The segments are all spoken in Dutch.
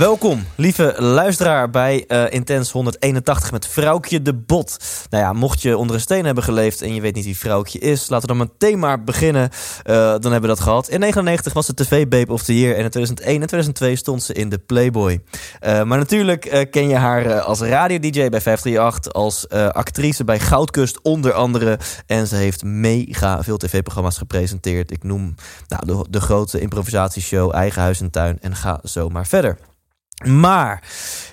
Welkom, lieve luisteraar, bij eh, Intens 181 met Vrouwtje de Bot. Nou ja, mocht je onder een steen hebben geleefd en je weet niet wie Vrouwtje is, laten we dan meteen maar beginnen. Eh, dan hebben we dat gehad. In 1999 was ze TV Babe of the Year en in 2001 en 2002 stond ze in de Playboy. Eh, maar natuurlijk ken je haar als radio-dj bij 538, als actrice bij Goudkust onder andere. En ze heeft mega veel tv-programma's gepresenteerd. Ik noem nou, de, de grote improvisatieshow Eigen Huis en Tuin en ga zo maar verder. Maar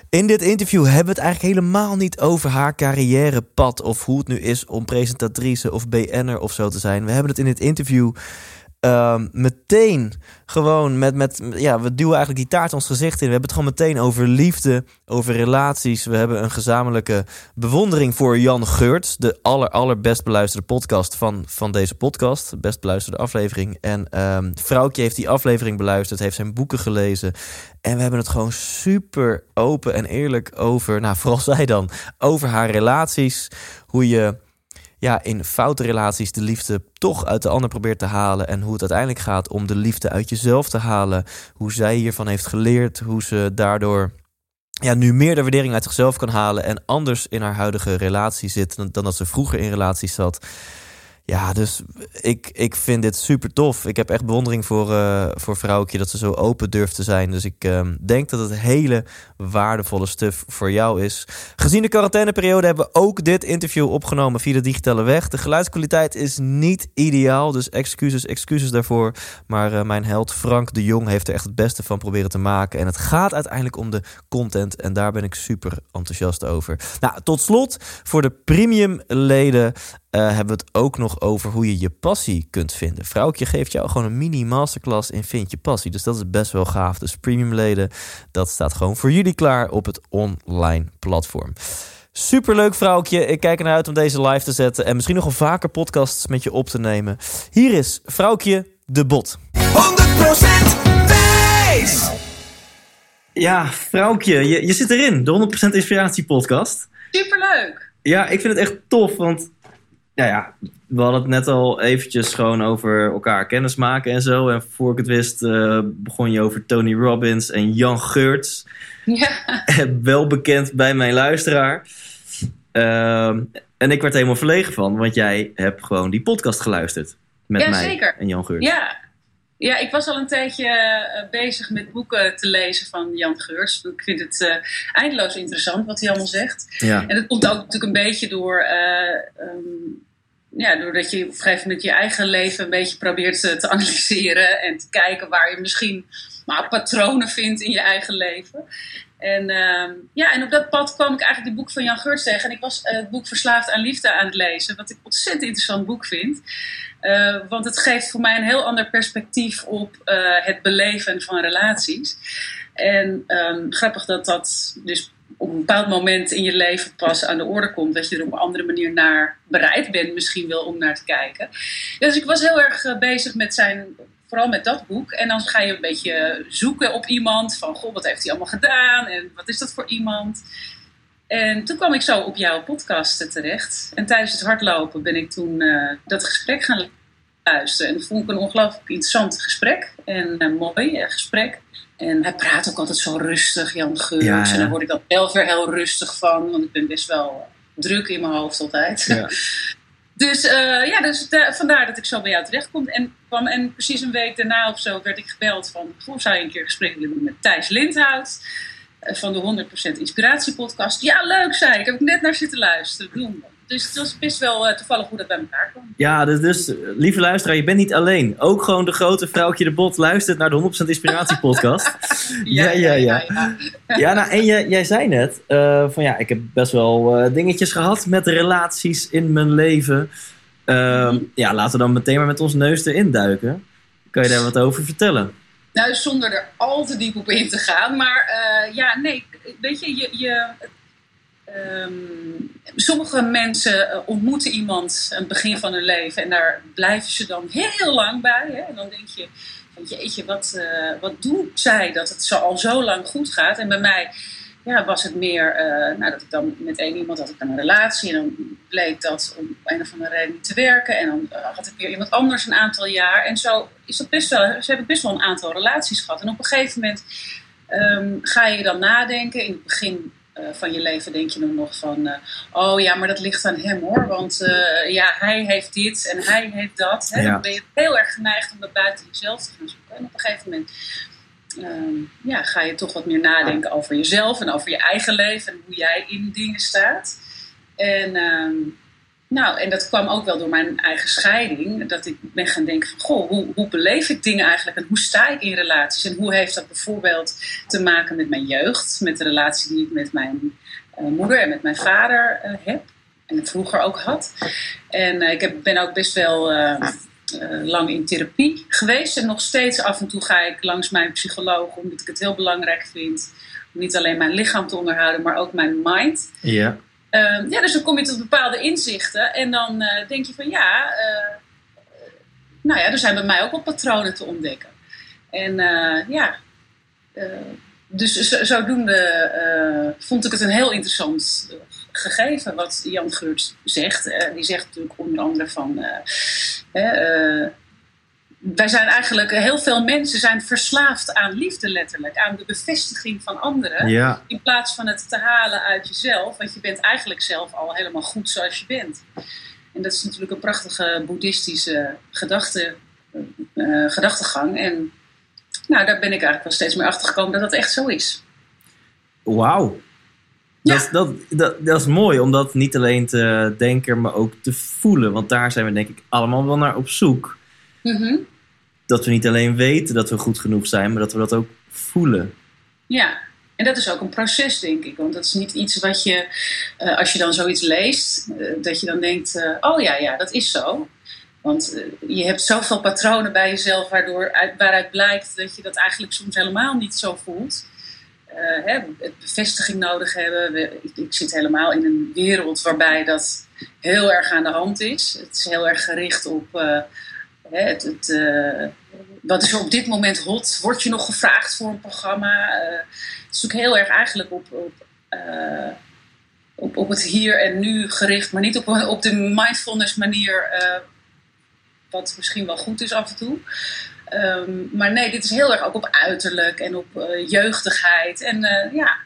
in dit interview hebben we het eigenlijk helemaal niet over haar carrièrepad of hoe het nu is om presentatrice of BN'er of zo te zijn. We hebben het in dit interview ehm, meteen gewoon met, met, ja, we duwen eigenlijk die taart ons gezicht in. We hebben het gewoon meteen over liefde, over relaties. We hebben een gezamenlijke bewondering voor Jan Geurts, de aller, allerbest beluisterde podcast van, van deze podcast. Best beluisterde aflevering. En ehm Vrouwtje heeft die aflevering beluisterd, heeft zijn boeken gelezen. En we hebben het gewoon super open en eerlijk over, nou vooral zij dan, over haar relaties. Hoe je ja, in foute relaties de liefde toch uit de ander probeert te halen. En hoe het uiteindelijk gaat om de liefde uit jezelf te halen. Hoe zij hiervan heeft geleerd. Hoe ze daardoor ja, nu meer de waardering uit zichzelf kan halen. En anders in haar huidige relatie zit dan, dan dat ze vroeger in relaties zat. Ja, dus ik, ik vind dit super tof. Ik heb echt bewondering voor, eh voor vrouwtje dat ze zo open durft te zijn. Dus ik ehm, denk dat het hele waardevolle stuff voor jou is. Gezien de quarantaineperiode hebben we ook dit interview opgenomen via de digitale weg. De geluidskwaliteit is niet ideaal, dus excuses, excuses daarvoor. Maar eh, mijn held Frank de Jong heeft er echt het beste van proberen te maken. En het gaat uiteindelijk om de content en daar ben ik super enthousiast over. Nou, tot slot, voor de premium leden eh, hebben we het ook nog over hoe je je passie kunt vinden. Vrouwtje geeft jou gewoon een mini masterclass in Vind je passie. Dus dat is best wel gaaf. Dus premium leden, dat staat gewoon voor jullie klaar op het online platform. Superleuk vrouwtje. Ik kijk ernaar uit om deze live te zetten. En misschien nog wel vaker podcasts met je op te nemen. Hier is vrouwtje de bot. 100% Thijs. Ja, vrouwtje, je, je zit erin. De 100% Inspiratie podcast. Superleuk. Ja, ik vind het echt tof, want nou ja, we hadden het net al eventjes gewoon over elkaar kennis maken en zo. En voor ik het wist eh, begon je over Tony Robbins en Jan Geurts. Ja, Wel bekend bij mijn luisteraar. Ehm, en ik werd helemaal verlegen van, want jij hebt gewoon die podcast geluisterd. Met Ja, mij zeker. en Jan Geurts. ja. ja, ik was al een tijdje eh, bezig met boeken te lezen van Jan Geurs. Ik vind het eh, eindeloos interessant wat hij allemaal zegt. Ja. En dat komt ook natuurlijk een beetje door... eh, ehm, ja, doordat je op een gegeven moment je eigen leven een beetje probeert te, analyseren. En te kijken waar je misschien maar patronen vindt in je eigen leven. En, ehm, ja, en op dat pad kwam ik eigenlijk het boek van Jan Geurts tegen. En ik was eh, het boek Verslaafd aan Liefde aan het lezen. Wat ik een ontzettend interessant boek vind. Eh, want het geeft voor mij een heel ander perspectief op eh, het beleven van relaties. En ehm, grappig dat dat dus op een bepaald moment in je leven pas aan de orde komt. Dat je er op een andere manier naar bereid bent, misschien wel om naar te kijken. Dus ik was heel erg eh, bezig met zijn, vooral met dat boek. En dan ga je een beetje zoeken op iemand. Van, goh, wat heeft hij allemaal gedaan? En wat is dat voor iemand? En toen kwam ik zo op jouw podcast terecht. En tijdens het hardlopen ben ik toen eh, dat gesprek gaan luisteren. En dat vond ik een ongelooflijk interessant gesprek. En een mooi eh, gesprek. En hij praat ook altijd zo rustig, Jan Geurts. Ja, ja. En daar word ik dan zelf weer heel rustig van. Want ik ben best wel druk in mijn hoofd altijd. Ja. Dus eh, ja, dus da- vandaar dat ik zo bij jou terecht kom en, kwam. En precies een week daarna of zo werd ik gebeld van... Goh, zou je een keer gesprek willen doen met Thijs Lindhout... eh, van de 100% Inspiratie podcast. Ja, leuk, zei ik. Heb ik net naar zitten luisteren. Doen. Dus het was best wel eh, toevallig hoe dat bij elkaar kwam. Ja, dus, dus lieve luisteraar, je bent niet alleen. Ook gewoon de grote vrouwtje de bot luistert naar de 100% Inspiratie podcast. Ja, ja, ja. ja. Ja, nou, en jij, jij zei net eh, van ja, ik heb best wel eh, dingetjes gehad met relaties in mijn leven. Ehm, Ja, laten we dan meteen maar met ons neus erin duiken. Kan je daar wat over vertellen? Nou, zonder er al te diep op in te gaan. Maar ja, nee, weet je, je, je um, sommige mensen uh, ontmoeten iemand aan het begin van hun leven en daar blijven ze dan heel lang bij. Hè? En dan denk je, jeetje, wat, uh, wat doet zij dat het zo, al zo lang goed gaat? En bij mij ja, was het meer uh, nou, dat ik dan met één iemand had ik dan een relatie en dan bleek dat om een of andere reden niet te werken. En dan had ik weer iemand anders een aantal jaar. En zo is dat best wel, ze hebben best wel een aantal relaties gehad. En op een gegeven moment um, ga je dan nadenken. In het begin van je leven denk je dan nog van, oh ja, maar dat ligt aan hem hoor. Want ja, hij heeft dit en hij heeft dat. Hè? Ja. Dan ben je heel erg geneigd om dat buiten jezelf te gaan zoeken. En op een gegeven moment um, ja, ga je toch wat meer nadenken over jezelf en over je eigen leven en hoe jij in dingen staat. En, um, nou, en dat kwam ook wel door mijn eigen scheiding. Dat ik ben gaan denken van, goh, hoe, hoe beleef ik dingen eigenlijk? En hoe sta ik in relaties? En hoe heeft dat bijvoorbeeld te maken met mijn jeugd? Met de relatie die ik met mijn uh, moeder en met mijn vader uh, heb. En vroeger ook had. En uh, ik heb, ben ook best wel lang in therapie geweest. En nog steeds af en toe ga ik langs mijn psycholoog, omdat ik het heel belangrijk vind. Om niet alleen mijn lichaam te onderhouden, maar ook mijn mind. Ja. Uh, ja, dus dan kom je tot bepaalde inzichten. En dan uh, denk je van ja, uh, nou ja, er zijn bij mij ook wel patronen te ontdekken. En ja, dus zodoende vond ik het een heel interessant gegeven wat Jan Geurt zegt. die zegt natuurlijk onder andere van wij zijn eigenlijk, heel veel mensen zijn verslaafd aan liefde letterlijk. Aan de bevestiging van anderen. Ja. In plaats van het te halen uit jezelf. Want je bent eigenlijk zelf al helemaal goed zoals je bent. En dat is natuurlijk een prachtige boeddhistische gedachte, uh, gedachtegang. En nou, daar ben ik eigenlijk wel steeds meer achter gekomen dat dat echt zo is. Wauw. Ja. Dat, dat, dat, dat, is mooi om dat niet alleen te denken, maar ook te voelen. Want daar zijn we denk ik allemaal wel naar op zoek. Mm -hmm. Dat we niet alleen weten dat we goed genoeg zijn, maar dat we dat ook voelen. Ja, en dat is ook een proces, denk ik. Want dat is niet iets wat je, uh, als je dan zoiets leest, uh, dat je dan denkt: uh, oh ja, ja, dat is zo. Want je hebt zoveel patronen bij jezelf waardoor, uit, waaruit blijkt dat je dat eigenlijk soms helemaal niet zo voelt. Hè, bevestiging nodig hebben. We, ik, ik, zit helemaal in een wereld waarbij dat heel erg aan de hand is. Het is heel erg gericht op uh, het, uh, wat is er op dit moment hot. Word je nog gevraagd voor een programma? het is ook heel erg eigenlijk op, op, op, op, het hier en nu gericht, maar niet op, op de mindfulness manier. wat misschien wel goed is af en toe. Um, maar nee, dit is heel erg ook op uiterlijk en op uh, jeugdigheid. En uh, ja,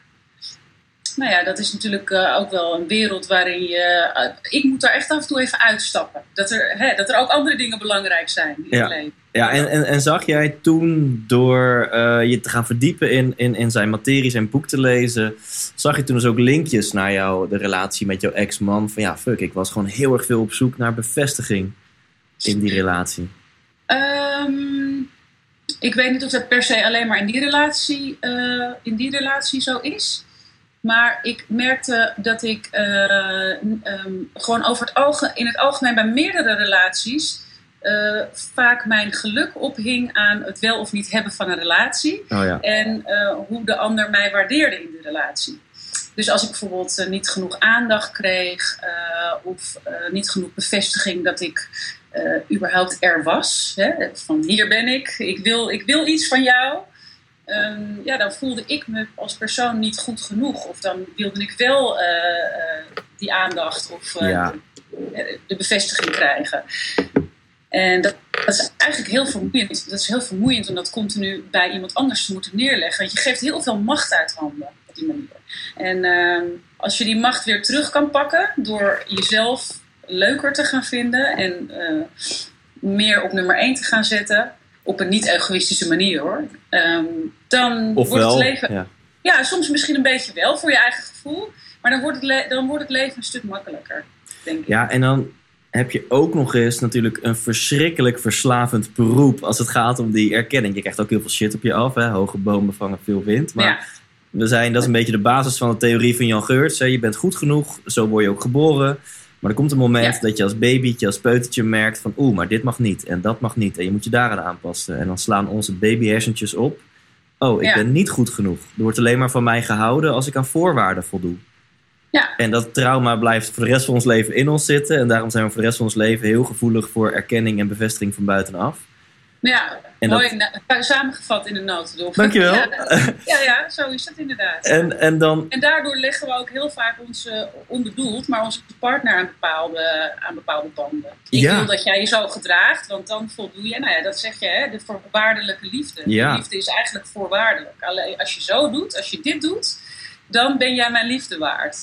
nou ja, dat is natuurlijk uh, ook wel een wereld waarin je. ik moet daar echt af en toe even uitstappen. Dat er, hè, dat er ook andere dingen belangrijk zijn in ja. het leven. Ja, en, en, en zag jij toen door je te gaan verdiepen in, in, in zijn materie, zijn boek te lezen, zag je toen dus ook linkjes naar jou, de relatie met jouw ex-man? Van ja, fuck, ik was gewoon heel erg veel op zoek naar bevestiging in die relatie. Um, ik weet niet of dat per se alleen maar in die relatie, in die relatie zo is. Maar ik merkte dat ik uh, um, gewoon over het ogen, in het algemeen bij meerdere relaties uh, vaak mijn geluk ophing aan het wel of niet hebben van een relatie. Oh ja. En hoe de ander mij waardeerde in de relatie. Dus als ik bijvoorbeeld niet genoeg aandacht kreeg of niet genoeg bevestiging dat ik überhaupt er was, hè, van hier ben ik, ik wil, ik wil iets van jou, um, ja, dan voelde ik me als persoon niet goed genoeg. Of dan wilde ik wel die aandacht of ja. de, de, bevestiging krijgen. En dat, dat, is eigenlijk heel vermoeiend. Dat is heel vermoeiend om dat continu bij iemand anders te moeten neerleggen. Want je geeft heel veel macht uit handen op die manier. En uh, als je die macht weer terug kan pakken door jezelf leuker te gaan vinden en meer op nummer 1 te gaan zetten, op een niet-egoïstische manier hoor, um, dan of wordt wel, het leven. Ja. ja. soms misschien een beetje wel voor je eigen gevoel, maar dan wordt het, dan wordt het leven een stuk makkelijker, denk ik. Ja, en dan heb je ook nog eens natuurlijk een verschrikkelijk verslavend beroep als het gaat om die erkenning. Je krijgt ook heel veel shit op je af, hè? hoge bomen vangen veel wind. Maar ja. we zijn, dat is een beetje de basis van de theorie van Jan Geurts. Hè? Je bent goed genoeg, zo word je ook geboren. Maar er komt een moment Ja. dat je als babytje, als peutertje merkt van oeh, maar dit mag niet en dat mag niet. En je moet je daaraan aanpassen. En dan slaan onze babyhersentjes op. Oh, ik Ja. ben niet goed genoeg. Er wordt alleen maar van mij gehouden als ik aan voorwaarden voldoe. Ja. En dat trauma blijft voor de rest van ons leven in ons zitten. En daarom zijn we voor de rest van ons leven heel gevoelig voor erkenning en bevestiging van buitenaf. Ja, En mooi samengevat in de notendop. Dankjewel. Ja, ja, ja, zo is het inderdaad. En, en dan, En daardoor leggen we ook heel vaak onze, onbedoeld, maar onze partner aan bepaalde, aan bepaalde banden. Ik Ja. wil dat jij je zo gedraagt, want dan voldoe je. Nou ja, dat zeg je, hè, de voorwaardelijke liefde. Ja. De liefde is eigenlijk voorwaardelijk. Alleen als je zo doet, als je dit doet, dan ben jij mijn liefde waard.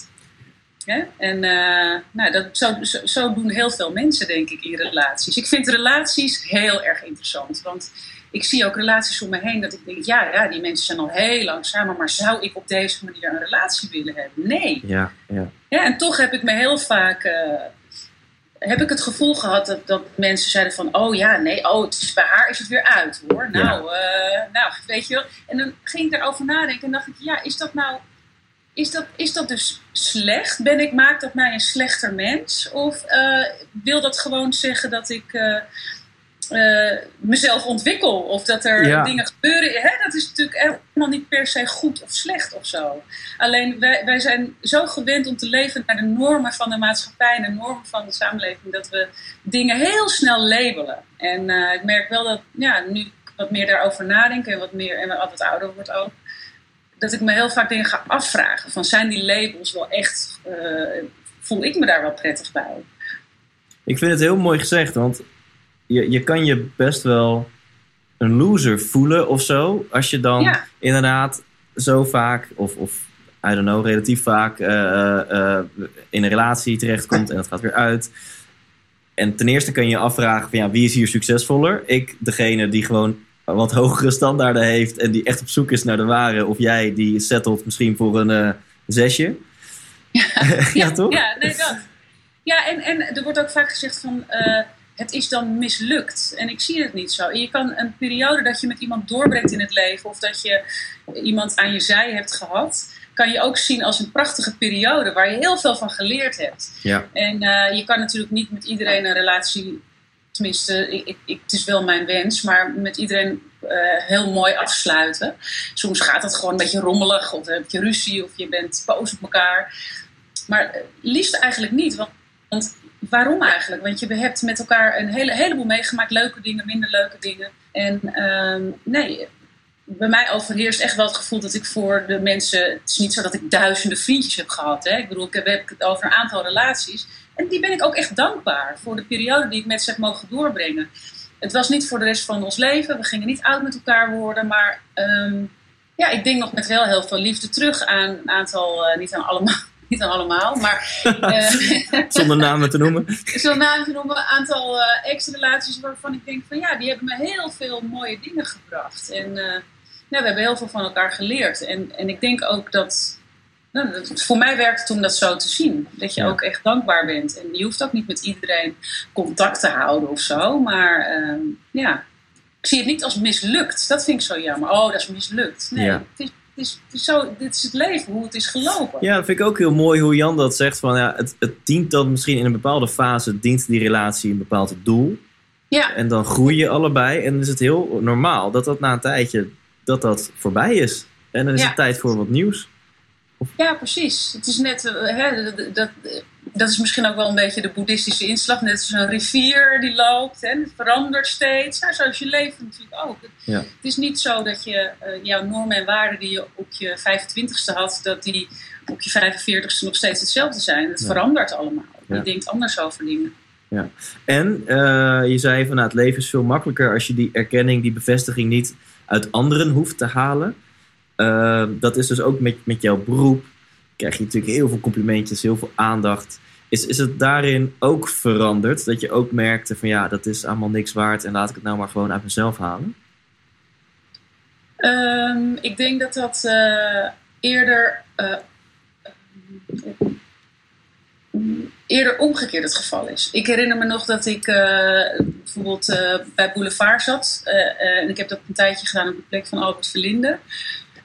Hè? En eh, nou, dat, zo, zo, zo doen heel veel mensen, denk ik, in relaties. Ik vind relaties heel erg interessant. Want ik zie ook relaties om me heen dat ik denk, ja, ja, die mensen zijn al heel lang samen, maar zou ik op deze manier een relatie willen hebben? Nee. ja, ja. Ja, en toch heb ik me heel vaak. eh, heb ik het gevoel gehad dat, dat mensen zeiden van, oh ja, nee, oh, het is, bij haar is het weer uit hoor. Nou, eh, nou, weet je wel. En dan ging ik daarover nadenken en dacht ik, ja, is dat nou, is dat, is dat dus slecht? Ben ik, maakt dat mij een slechter mens? Of eh, wil dat gewoon zeggen dat ik eh, eh, mezelf ontwikkel? Of dat er Ja. dingen gebeuren? Hè? Dat is natuurlijk helemaal niet per se goed of slecht of zo. Alleen wij, wij zijn zo gewend om te leven naar de normen van de maatschappij en de normen van de samenleving, dat we dingen heel snel labelen. En ik merk wel dat ja, nu ik wat meer daarover nadenk en wat meer en wat ouder wordt ook, dat ik me heel vaak dingen ga afvragen. Van zijn die labels wel echt, eh, voel ik me daar wel prettig bij? Ik vind het heel mooi gezegd, want je, je kan je best wel een loser voelen of zo. Als je dan Ja. inderdaad zo vaak, of, of I don't know, relatief vaak eh, eh, in een relatie terechtkomt en het gaat weer uit. En ten eerste kan je je afvragen van ja, wie is hier succesvoller? Ik, degene die gewoon wat hogere standaarden heeft en die echt op zoek is naar de ware. Of jij die settelt misschien voor een eh, zesje. Ja, toch? Ja, nee, dat. Ja, en, en er wordt ook vaak gezegd van eh, het is dan mislukt. En ik zie het niet zo. Je kan een periode dat je met iemand doorbrengt in het leven of dat je iemand aan je zij hebt gehad, kan je ook zien als een prachtige periode waar je heel veel van geleerd hebt. Ja. En eh, je kan natuurlijk niet met iedereen een relatie, tenminste, ik, het is wel mijn wens, maar met iedereen eh, heel mooi afsluiten. Soms gaat het gewoon een beetje rommelig, of heb je ruzie, of je bent boos op elkaar. Maar eh, liefst eigenlijk niet. Want, waarom eigenlijk? Want je hebt met elkaar een hele, heleboel meegemaakt, leuke dingen, minder leuke dingen. En ehm, nee, bij mij overheerst echt wel het gevoel dat ik voor de mensen. Het is niet zo dat ik duizenden vriendjes heb gehad. Hè? Ik bedoel, ik heb het over een aantal relaties. En die ben ik ook echt dankbaar voor de periode die ik met ze heb mogen doorbrengen. Het was niet voor de rest van ons leven. We gingen niet oud met elkaar worden. Maar ehm, ja, ik denk nog met wel heel veel liefde terug aan een aantal, eh, niet aan allemaal. Niet aan allemaal, maar eh, Zonder namen te noemen. ik zal namen te noemen, een aantal eh, ex-relaties waarvan ik denk van ja, die hebben me heel veel mooie dingen gebracht. En ja, we hebben heel veel van elkaar geleerd. En, en ik denk ook dat, nou, voor mij werkt het om dat zo te zien. Dat je Ja. ook echt dankbaar bent. En je hoeft ook niet met iedereen contact te houden of zo. Maar ehm, ja, ik zie het niet als mislukt. Dat vind ik zo jammer. Oh, dat is mislukt. Nee, Ja. het, is, het, is, het is zo, dit is het leven, hoe het is gelopen. Ja, dat vind ik ook heel mooi hoe Jan dat zegt. Van, ja, het, het dient dan misschien in een bepaalde fase, dient die relatie een bepaald doel. ja. En dan groei je allebei. En dan is het heel normaal dat dat na een tijdje dat dat voorbij is. En dan is Ja. het tijd voor wat nieuws. Ja, precies. Het is net, eh, hè, dat, dat, is misschien ook wel een beetje de boeddhistische inslag. Net als een rivier die loopt en het verandert steeds. Nou, zoals je leven natuurlijk ook. Ja. Het is niet zo dat je eh, jouw normen en waarden die je op je 25ste had, dat die op je 45ste nog steeds hetzelfde zijn. Het Ja. verandert allemaal. Je Ja. denkt anders over dingen. En eh, je zei van nou, het leven is veel makkelijker als je die erkenning, die bevestiging niet uit anderen hoeft te halen. Eh, dat is dus ook met, met jouw beroep. Krijg je natuurlijk heel veel complimentjes, heel veel aandacht. Is, is het daarin ook veranderd? Dat je ook merkte van ja, dat is allemaal niks waard en laat ik het nou maar gewoon uit mezelf halen? Ehm, ik denk dat dat eh, eerder, eh, eerder omgekeerd het geval is. Ik herinner me nog dat ik eh, bijvoorbeeld bij Boulevard zat. en ik heb dat een tijdje gedaan op de plek van Albert Verlinde.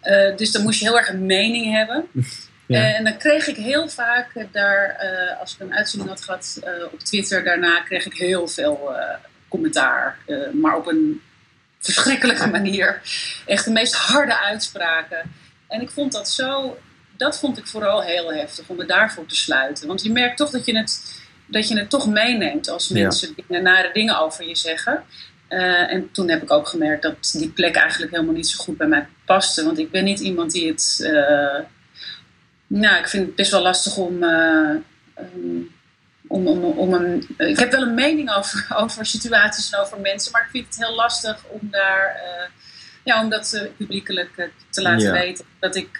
Eh, dus dan moest je heel erg een mening hebben. En dan kreeg ik heel vaak daar, uh, als ik een uitzending had gehad uh, op Twitter, daarna kreeg ik heel veel commentaar. maar op een verschrikkelijke manier. Echt de meest harde uitspraken. En ik vond dat zo, dat vond ik vooral heel heftig om me daarvoor te sluiten. Want je merkt toch dat je het, dat je het toch meeneemt als mensen ja. dingen, nare dingen over je zeggen. Uh, en toen heb ik ook gemerkt dat die plek eigenlijk helemaal niet zo goed bij mij paste. Want ik ben niet iemand die het. Uh, nou, ik vind het best wel lastig om. Uh, um, om, om, om een, ik heb wel een mening over, over situaties en over mensen, maar ik vind het heel lastig om daar. ja, om dat publiekelijk te laten ja. weten. Dat ik.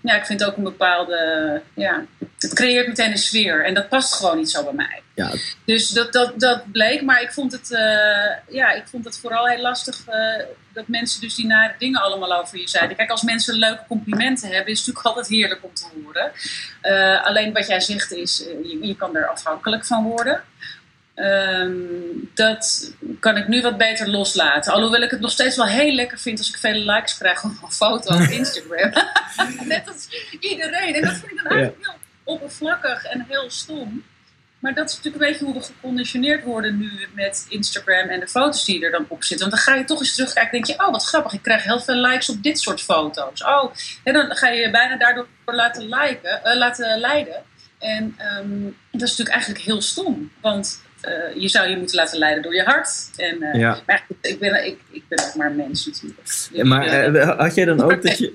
ja, ik vind ook een bepaalde. Ja, het creëert meteen een sfeer en dat past gewoon niet zo bij mij. Ja. Dus dat, dat, dat bleek, maar ik vond het, uh, ja, ik vond het vooral heel lastig uh, dat mensen dus die nare dingen allemaal over je zeiden. Kijk, als mensen leuke complimenten hebben, is het natuurlijk altijd heerlijk om te horen. Uh, alleen wat jij zegt is, je, je, kan er afhankelijk van worden. Um, dat kan ik nu wat beter loslaten. Alhoewel ik het nog steeds wel heel lekker vind als ik vele likes krijg op een foto op Instagram. Net als iedereen. En dat vind ik dan eigenlijk heel oppervlakkig en heel stom. Maar dat is natuurlijk een beetje hoe we geconditioneerd worden nu met Instagram en de foto's die er dan op zitten. Want dan ga je toch eens terugkijken en denk je, oh wat grappig, ik krijg heel veel likes op dit soort foto's. Oh, en dan ga je je bijna daardoor laten, liken, uh, laten leiden. En um, dat is natuurlijk eigenlijk heel stom. Want uh, je zou je moeten laten leiden door je hart. En, uh, ja. Maar ik ben, ik, ik ben ook maar een mens natuurlijk. Ja, maar had jij dan ook dat je...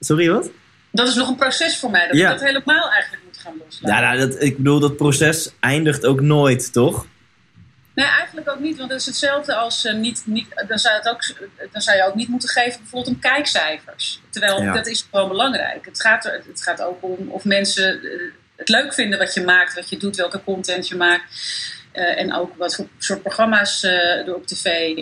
Sorry, wat? Dat is nog een proces voor mij. Dat ja. ik dat helemaal eigenlijk gaan loslaten. Ja, nou, dat, ik bedoel, dat proces eindigt ook nooit, toch? Nee, eigenlijk ook niet. Want het is hetzelfde als uh, niet, niet dan, zou het ook, dan zou je ook niet moeten geven bijvoorbeeld om kijkcijfers. Terwijl ja. dat is gewoon belangrijk. Het gaat, er, het gaat ook om of mensen uh, het leuk vinden wat je maakt, wat je doet, welke content je maakt. Uh, en ook wat voor soort programma's er op tv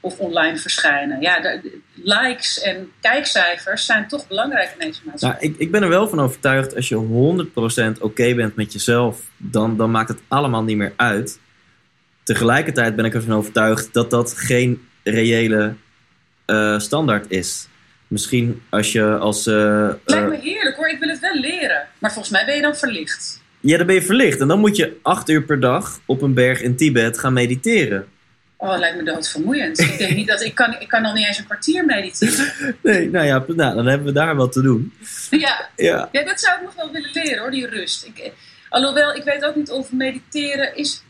of online verschijnen. Ja, de, likes en kijkcijfers zijn toch belangrijk in deze maatschappij. Nou, ik, ik ben er wel van overtuigd, als je 100% oké okay bent met jezelf, dan, dan maakt het allemaal niet meer uit. Tegelijkertijd ben ik ervan overtuigd dat dat geen reële uh, standaard is. Misschien als je als. Uh, het lijkt me heerlijk hoor, ik wil het wel leren. Maar volgens mij ben je dan verlicht. Ja, dan ben je verlicht. En dan moet je acht uur per dag op een berg in Tibet gaan mediteren. Oh, dat lijkt me doodvermoeiend. ik denk niet dat ik kan, ik kan nog niet eens een kwartier mediteren. Nee, nou ja, nou, dan hebben we daar wat te doen. Ja, ja. ja dat zou ik nog wel willen leren hoor, die rust. Ik, alhoewel, ik weet ook niet of mediteren is.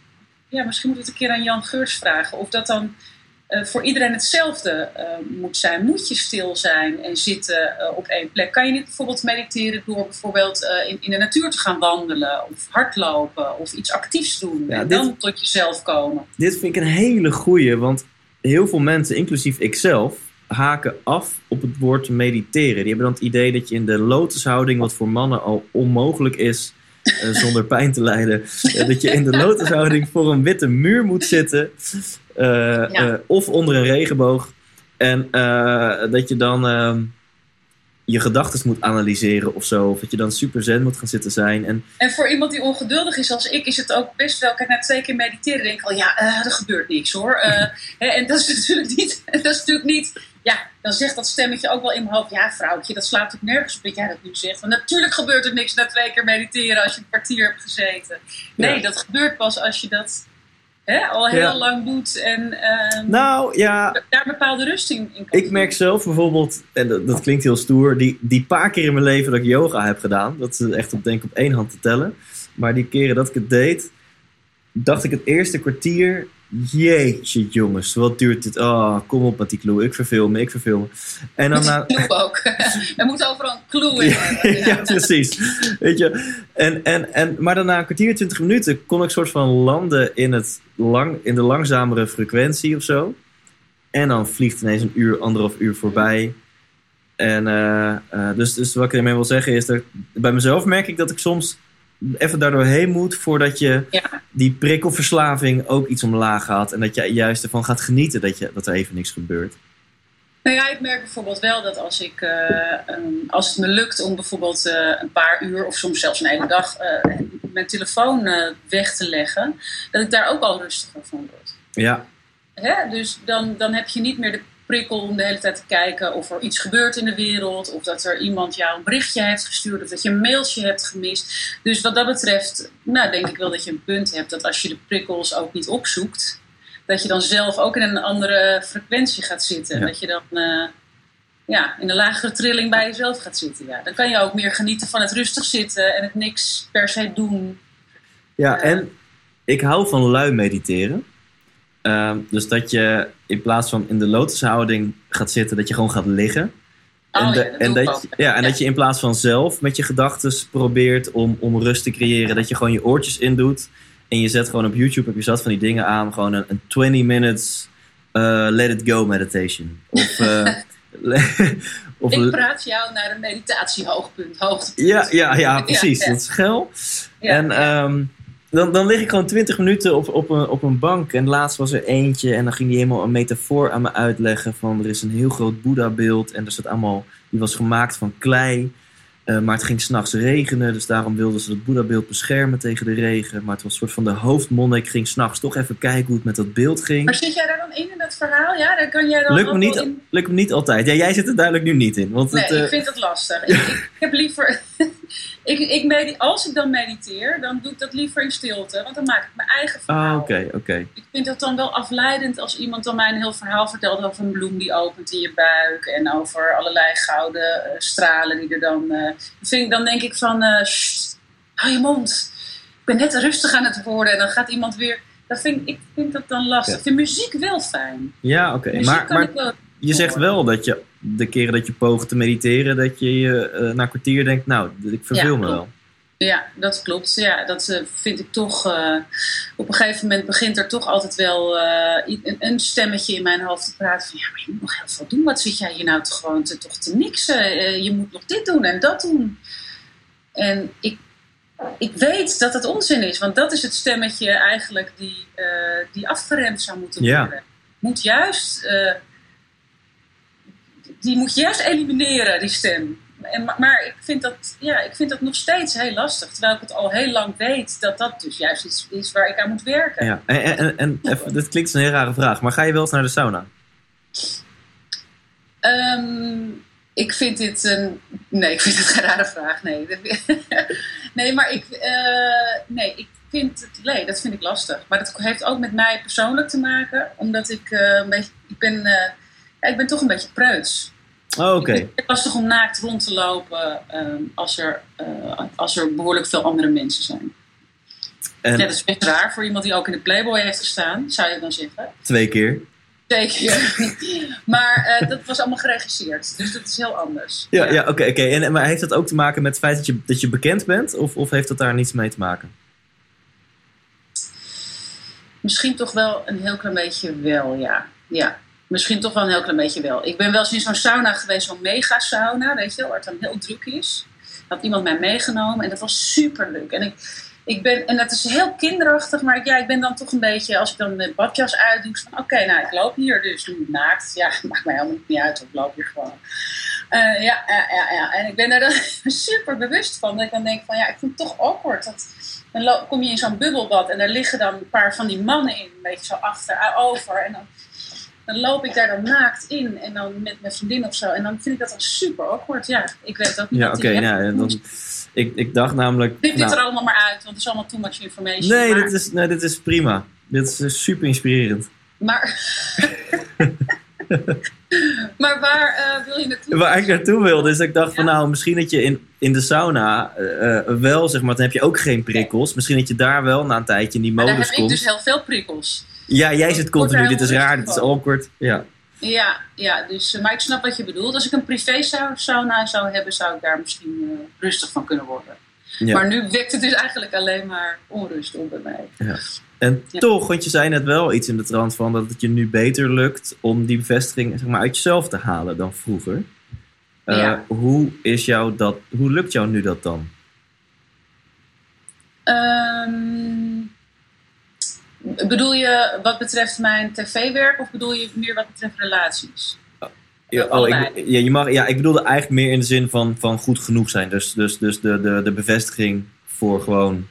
Ja, misschien moet ik het een keer aan Jan Geurs vragen. Of dat dan uh, voor iedereen hetzelfde uh, moet zijn. Moet je stil zijn en zitten uh, op één plek? Kan je niet bijvoorbeeld mediteren door bijvoorbeeld in, in de natuur te gaan wandelen of hardlopen of iets actiefs doen ja, en dit, dan tot jezelf komen? Dit vind ik een hele goeie, want heel veel mensen, inclusief ikzelf, haken af op het woord mediteren. Die hebben dan het idee dat je in de lotushouding, wat voor mannen al onmogelijk is, zonder pijn te lijden. Dat je in de lotushouding voor een witte muur moet zitten. Uh, ja. of onder een regenboog. En dat je dan ehm, je gedachten moet analyseren of zo. Of dat je dan super zen moet gaan zitten zijn. En, en voor iemand die ongeduldig is als ik, is het ook best wel. Kijk, na twee keer mediteren denk ik al, ja, er gebeurt niks hoor. hè, en dat is natuurlijk niet. Dat is natuurlijk niet ja, dan zegt dat stemmetje ook wel in mijn hoofd: ja, vrouwtje, dat slaat ook nergens op dat jij dat nu zegt. Want natuurlijk gebeurt er niks na twee keer mediteren als je een kwartier hebt gezeten. Nee, ja. dat gebeurt pas als je dat hè, al heel ja. lang doet en uh, nou, ja. daar bepaalde rust in, in Ik merk zelf bijvoorbeeld, en dat, dat, klinkt heel stoer, die, die paar keer in mijn leven dat ik yoga heb gedaan, dat is echt op denk op één hand te tellen. Maar die keren dat ik het deed, dacht ik het eerste kwartier Jeetje jongens, wat duurt dit? Oh, kom op met die clue. Ik verveel me, ik verveel me. En dan na... clue ook. er moet overal een clue in hebben. ja, ja, precies. Weet je. En, en, en, maar dan na een kwartier, twintig minuten kon ik soort van landen in, het lang, in de langzamere frequentie of zo. En dan vliegt ineens een uur, anderhalf uur voorbij. En uh, uh, dus, dus wat ik ermee wil zeggen is dat bij mezelf merk ik dat ik soms even daardoor heen moet voordat je ja. die prikkelverslaving ook iets omlaag gaat. En dat je juist ervan gaat genieten dat, je, dat er even niks gebeurt. Nou ja, ik merk bijvoorbeeld wel dat als, ik, uh, um, als het me lukt om bijvoorbeeld uh, een paar uur of soms zelfs een hele dag uh, mijn telefoon weg te leggen, dat ik daar ook al rustiger van word. Ja. Hè? Dus dan, dan heb je niet meer de prikkel om de hele tijd te kijken of er iets gebeurt in de wereld. Of dat er iemand jou een berichtje heeft gestuurd. Of dat je een mailtje hebt gemist. Dus wat dat betreft, nou, denk ik wel dat je een punt hebt. Dat als je de prikkels ook niet opzoekt. Dat je dan zelf ook in een andere frequentie gaat zitten. En dat je dan eh, ja, in een lagere trilling bij jezelf gaat zitten. Ja. Dan kan je ook meer genieten van het rustig zitten en het niks per se doen. Ja, en ik hou van lui mediteren. Ehm, dus dat je in plaats van in de lotushouding gaat zitten, dat je gewoon gaat liggen. Oh, en, de- ja, dat en, dat, je- ja, en Ja. dat je in plaats van zelf met je gedachten probeert om, om rust te creëren, dat je gewoon je oortjes indoet. En je zet gewoon op YouTube, heb je zat van die dingen aan, gewoon een, een 20 minutes uh, let it go meditation. Of, eh, of Ik praat jou naar een meditatiehoogpunt. Hoogtepunt. ja, ja, ja, precies. Dat is geil. Ja, en ehm, dan, dan lig ik gewoon 20 minuten op, op, een, op een bank. En laatst was er eentje. En dan ging die helemaal een metafoor aan me uitleggen. Van er is een heel groot Boeddha-beeld. En er staat allemaal, die was gemaakt van klei. Eh, maar het ging s'nachts regenen. Dus daarom wilden ze het Boeddha-beeld beschermen tegen de regen. Maar het was een soort van de hoofdmonnik. Ging s'nachts toch even kijken hoe het met dat beeld ging. Maar zit jij daar dan in, in dat verhaal? Ja, daar kan jij dan Lukt me, niet, in... lukt me niet altijd. Ja, jij zit er duidelijk nu niet in. Want Nee, het, eh, ik vind het lastig. ik, ik heb liever... ik, ik als ik dan mediteer, dan doe ik dat liever in stilte. Want dan maak ik mijn eigen verhaal. Ah, oké, oké. Ik vind dat dan wel afleidend als iemand dan mij een heel verhaal vertelt over een bloem die opent in je buik. En over allerlei gouden eh, stralen die er dan... eh, vind ik, dan denk ik van, "Sst, hou je mond. Ik ben net rustig aan het worden. En dan gaat iemand weer... Dat vind, ik vind dat dan lastig. Ja. Ik vind muziek wel fijn. Ja, oké. Maar. Je zegt wel dat je de keren dat je poogt te mediteren, dat je je eh, na een kwartier denkt, nou, ik verveel Ja, me wel. Ja, dat klopt. Ja, dat eh, vind ik toch. eh, op een gegeven moment begint er toch altijd wel een, een stemmetje in mijn hoofd te praten van ja, maar je moet nog heel veel doen. Wat zit jij hier nou te, gewoon te, toch te niksen? Je moet nog dit doen en dat doen. En ik, ik weet dat het onzin is, want dat is het stemmetje eigenlijk die, die afgeremd zou moeten Ja. worden. Moet juist, die moet je juist elimineren, die stem. En, ma- maar ik vind, dat, ja, ik vind dat nog steeds heel lastig. Terwijl ik het al heel lang weet dat dat dus juist iets is waar ik aan moet werken. Ja. En, en, en, en even, dit klinkt een heel rare vraag, maar ga je wel eens naar de sauna? Ehm, ik vind dit een. Nee, ik vind het geen rare vraag. Nee, nee maar ik. eh, nee, ik vind het. Nee, dat vind ik lastig. Maar dat heeft ook met mij persoonlijk te maken. Omdat ik eh, een beetje. Ik ben, eh, ja, ik ben toch een beetje preuts. Oh, oké. Het lastig om naakt rond te lopen ehm, als, er, eh, als er behoorlijk veel andere mensen zijn. En Ja, dat is best raar voor iemand die ook in de Playboy heeft gestaan, zou je dan zeggen. twee keer. Zeker. maar eh, dat was allemaal geregisseerd, dus dat is heel anders. Ja, ja oké. oké. En Maar heeft dat ook te maken met het feit dat je, dat je bekend bent? Of, of heeft dat daar niets mee te maken? Misschien toch wel een heel klein beetje wel, ja. Ja, misschien toch wel een heel klein beetje wel. Ik ben wel eens in zo'n sauna geweest, zo'n mega sauna, weet je wel, waar het dan heel druk is. Had iemand mij meegenomen en dat was super leuk. En ik, ik ben, en dat is heel kinderachtig, maar ik, ja, ik ben dan toch een beetje, als ik dan mijn badjas uitdoe, van oké, nou, ik loop hier dus nu naakt. Ja, maakt mij helemaal niet uit, ik loop hier gewoon. Eh, ja, ja, ja, en ik ben daar dan super bewust van. Dat ik dan denk van, ja, ik vind het toch awkward. Dat, dan kom je in zo'n bubbelbad en daar liggen dan een paar van die mannen in, een beetje zo achterover. En dan, dan loop ik daar dan naakt in en dan met mijn vriendin of zo. En dan vind ik dat dan super awkward. Ja, ik weet ook niet Ja, oké. nou, ja, dan, ik, ik dacht namelijk... Knip dit nou, er allemaal maar uit, want het is allemaal too much information. nee, maar, dit is, nee, dit is prima. Dit is eh, super inspirerend. maar, maar waar eh, wil je naartoe? Waar ik naartoe wilde, is dat ik dacht van nou, misschien dat je in, in de sauna eh, wel, zeg maar, dan heb je ook geen prikkels. Misschien dat je daar wel na een tijdje in die modus heb ik komt. dus heel veel prikkels. Ja, jij zit continu, dit is raar, dit is awkward. Ja. Ja, ja dus, eh, maar ik snap wat je bedoelt. Als ik een privé sau- sauna zou hebben, zou ik daar misschien eh, rustig van kunnen worden. Ja. Maar nu wekt het dus eigenlijk alleen maar onrust op bij mij. En Ja. toch, want je zei net wel iets in de trant van dat het je nu beter lukt om die bevestiging zeg maar, uit jezelf te halen dan vroeger. Eh, hoe, is jou dat, hoe lukt jou nu dat dan? Ehm, bedoel je wat betreft mijn tv-werk of bedoel je meer wat betreft relaties? Ja, oh, ik, ja, je mag, ja, ik bedoelde eigenlijk meer in de zin van, van goed genoeg zijn. Dus, dus, dus de, de, de bevestiging voor gewoon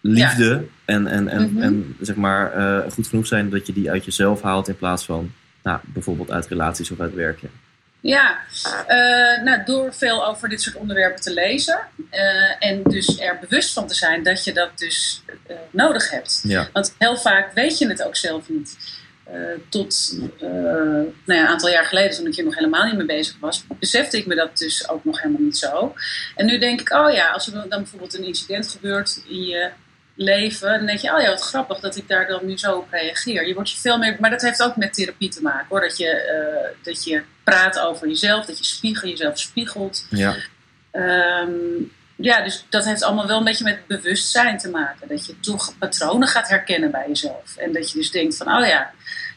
liefde en, en, en, Mhm. en zeg maar eh, goed genoeg zijn dat je die uit jezelf haalt in plaats van nou, bijvoorbeeld uit relaties of uit werk? Ja, uh, nou, door veel over dit soort onderwerpen te lezen. Uh, en dus er bewust van te zijn dat je dat dus uh, nodig hebt. Ja. Want heel vaak weet je het ook zelf niet. tot nou ja, een aantal jaar geleden, toen ik hier nog helemaal niet mee bezig was, besefte ik me dat dus ook nog helemaal niet zo. En nu denk ik, oh ja, als er dan bijvoorbeeld een incident gebeurt in je leven, dan denk je, oh ja, wat grappig dat ik daar dan nu zo op reageer. Je wordt je veel meer, maar dat heeft ook met therapie te maken hoor. Dat je, uh, dat je praat over jezelf, dat je spiegel, jezelf spiegelt. Ja. Um, ja, dus dat heeft allemaal wel een beetje met bewustzijn te maken. Dat je toch patronen gaat herkennen bij jezelf. En dat je dus denkt van, oh ja,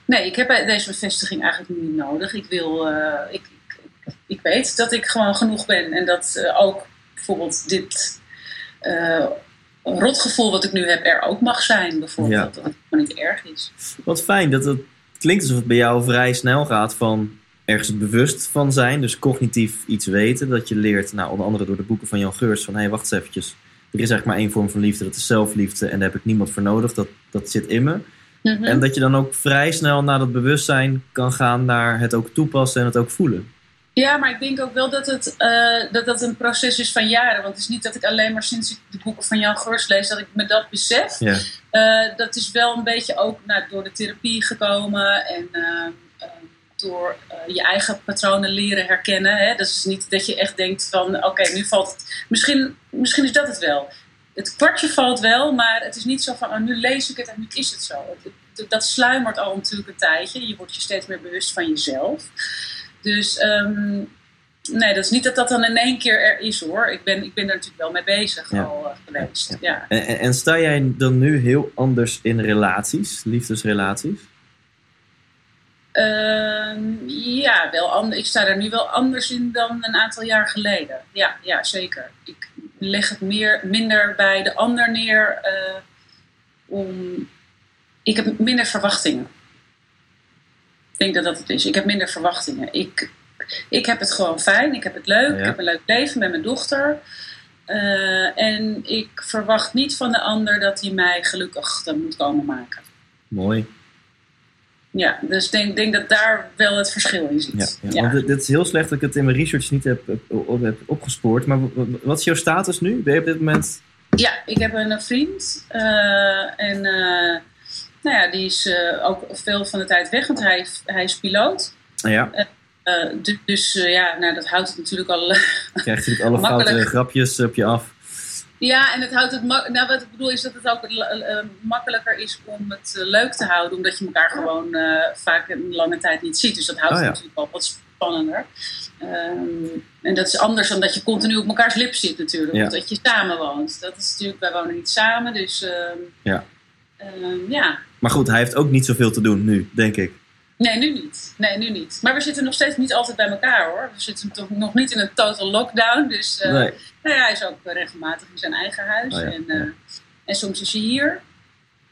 nee, ik heb deze bevestiging eigenlijk niet nodig. Ik wil, uh, ik, ik, ik, weet dat ik gewoon genoeg ben. En dat uh, ook bijvoorbeeld dit rotgevoel wat ik nu heb er ook mag zijn, bijvoorbeeld. Dat het gewoon niet erg is. Wat fijn dat het klinkt alsof het bij jou vrij snel gaat van ergens bewust van zijn, dus cognitief iets weten. Dat je leert, nou, onder andere door de boeken van Jan Geurs, van hé, hey, wacht eens eventjes. Er is eigenlijk maar één vorm van liefde, dat is zelfliefde. En daar heb ik niemand voor nodig, dat, dat zit in me. Mhm. En dat je dan ook vrij snel naar dat bewustzijn kan gaan, naar het ook toepassen en het ook voelen. Ja, maar ik denk ook wel dat het, uh, dat dat een proces is van jaren. Want het is niet dat ik alleen maar sinds ik de boeken van Jan Geurs lees, dat ik me dat besef. Ja. Uh, dat is wel een beetje ook nou, door de therapie gekomen en uh, door je eigen patronen leren herkennen. Hè? Dat is niet dat je echt denkt van oké, okay, nu valt het. Misschien, misschien is dat het wel. Het kwartje valt wel, maar het is niet zo van oh, nu lees ik het en nu is het zo. Dat sluimert al natuurlijk een tijdje. Je wordt je steeds meer bewust van jezelf. Dus um, nee, dat is niet dat dat dan in één keer er is hoor. Ik ben, ik ben er natuurlijk wel mee bezig ja. al uh, geweest. Ja. En, en, sta jij dan nu heel anders in relaties, liefdesrelaties? Uh, ja, wel anders. ik sta er nu wel anders in dan een aantal jaar geleden. Ja, ja zeker. Ik leg het meer, minder bij de ander neer. Uh, om, ik heb minder verwachtingen. Ik denk dat dat het is. Ik heb minder verwachtingen. Ik, ik heb het gewoon fijn. Ik heb het leuk. Ja. Ik heb een leuk leven met mijn dochter. Uh, en ik verwacht niet van de ander dat hij mij gelukkig moet komen maken. Mooi. Ja, dus ik denk, denk dat daar wel het verschil in zit. Ja, ja. Want dit is heel slecht dat ik het in mijn research niet heb, heb, heb opgespoord. Maar wat is jouw status nu? Ben je op dit moment... Ja, ik heb een vriend. Uh, en... Uh, nou ja, die is uh, ook veel van de tijd weg, want hij, hij is piloot. Ja. Uh, dus, dus uh, ja, nou, dat houdt het natuurlijk al. Krijgt natuurlijk alle foute grapjes op je af. Ja, en het houdt het. Nou, wat ik bedoel is dat het ook makkelijker is om het leuk te houden, omdat je elkaar gewoon vaak een lange tijd niet ziet. Dus dat houdt oh, ja. het natuurlijk wel wat spannender. Um, en dat is anders dan dat je continu op elkaars lip zit, natuurlijk. Ja. Of dat je samen woont. Dat is natuurlijk, wij wonen niet samen, dus. ja. Um, ja. Maar goed, hij heeft ook niet zoveel te doen nu, denk ik. Nee, nu niet. Nee, nu niet. Maar we zitten nog steeds niet altijd bij elkaar hoor. We zitten toch nog niet in een total lockdown. Dus uh, nee. nou ja, hij is ook regelmatig in zijn eigen huis. Oh ja, en, uh, ja. en soms is hij hier.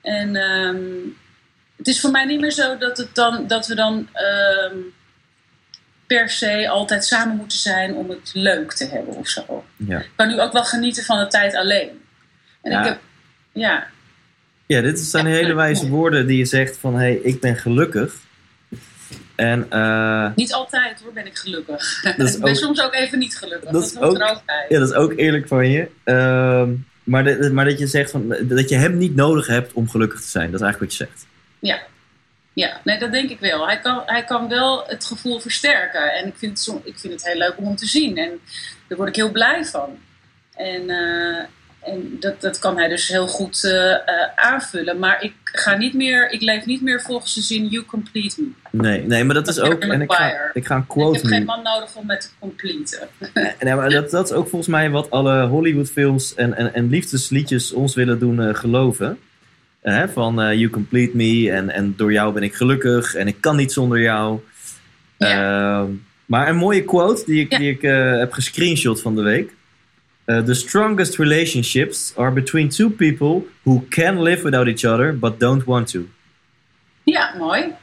En um, het is voor mij niet meer zo dat, het dan, dat we dan um, per se altijd samen moeten zijn om het leuk te hebben of zo. Ja. Ik kan nu ook wel genieten van de tijd alleen. En Ja. ik heb, ja, Ja, dit zijn hele wijze woorden die je zegt van... hé, hey, ik ben gelukkig. En uh, niet altijd hoor ben ik gelukkig. Dat is ik ben ook- soms ook even niet gelukkig. Dat Dat, is hoort er ook- ook bij. ja, dat is ook eerlijk van je. Ehm, maar, de- maar dat je zegt van, dat je hem niet nodig hebt om gelukkig te zijn. Dat is eigenlijk wat je zegt. Ja. Ja, nee, dat denk ik wel. Hij kan, hij kan wel het gevoel versterken. En ik vind, het ik vind het heel leuk om hem te zien. En daar word ik heel blij van. En, eh, en dat, dat kan hij dus heel goed eh, eh, aanvullen. Maar ik, ga niet meer, ik leef niet meer volgens de zin you complete me. Nee, nee maar dat is Dat is ook... En ik ga, ik ga een ik quote heb geen man nodig om me te completen. Nee, maar dat, dat is ook volgens mij wat alle Hollywoodfilms en, en, en liefdesliedjes ons willen doen eh, geloven. Van you complete me en, en door jou ben ik gelukkig en ik kan niet zonder jou. Ehm, maar een mooie quote die ik, Ja. die ik heb gescreenshot van de week. Eh, the strongest relationships are between two people who can live without each other but don't want to. Ja, mooi.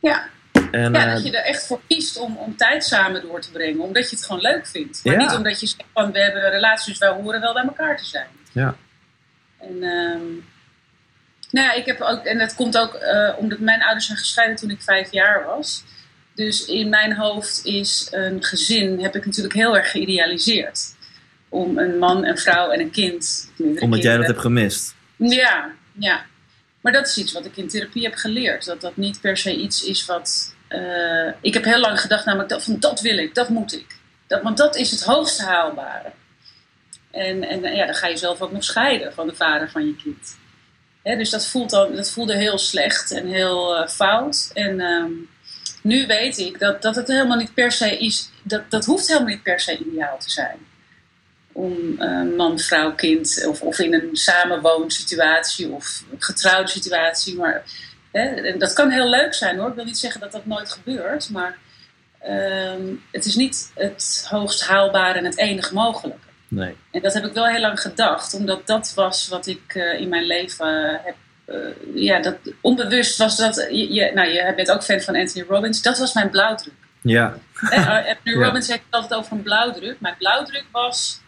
Ja, En, ja eh, dat je er echt voor kiest om, om tijd samen door te brengen. Omdat je het gewoon leuk vindt. Maar niet omdat je zegt van we hebben een relatie, dus wij horen wel bij elkaar te zijn. Ja. En, ehm, Nou ja, ik heb ook, en dat komt ook uh, omdat mijn ouders zijn gescheiden toen ik vijf jaar was. Dus in mijn hoofd is een gezin, heb ik natuurlijk heel erg geïdealiseerd. Om een man, een vrouw en een kind. Omdat jij dat hebt gemist? Ja, ja. Maar dat is iets wat ik in therapie heb geleerd. Dat dat niet per se iets is wat. Uh, ik heb heel lang gedacht, namelijk dat, van dat wil ik, dat moet ik. Dat, want dat is het hoogst haalbare. En, en ja, dan ga je zelf ook nog scheiden van de vader van je kind. dus dat, voelt dan, dat voelde heel slecht en heel uh, fout. En um, nu weet ik dat, dat het helemaal niet per se is. Dat, dat hoeft helemaal niet per se ideaal te zijn. Om uh, man, vrouw, kind, of, of in een samenwoonsituatie of een getrouwde situatie. Maar hè, en dat kan heel leuk zijn hoor. Ik wil niet zeggen dat dat nooit gebeurt. Maar um, het is niet het hoogst haalbare en het enige mogelijke. Nee. En dat heb ik wel heel lang gedacht, omdat dat was wat ik uh, in mijn leven heb. Uh, ja, dat onbewust was dat. Je, je, nou, je bent ook fan van Anthony Robbins. Dat was mijn blauwdruk. Ja. Anthony ja. Robbins heeft het altijd over een blauwdruk. Mijn blauwdruk was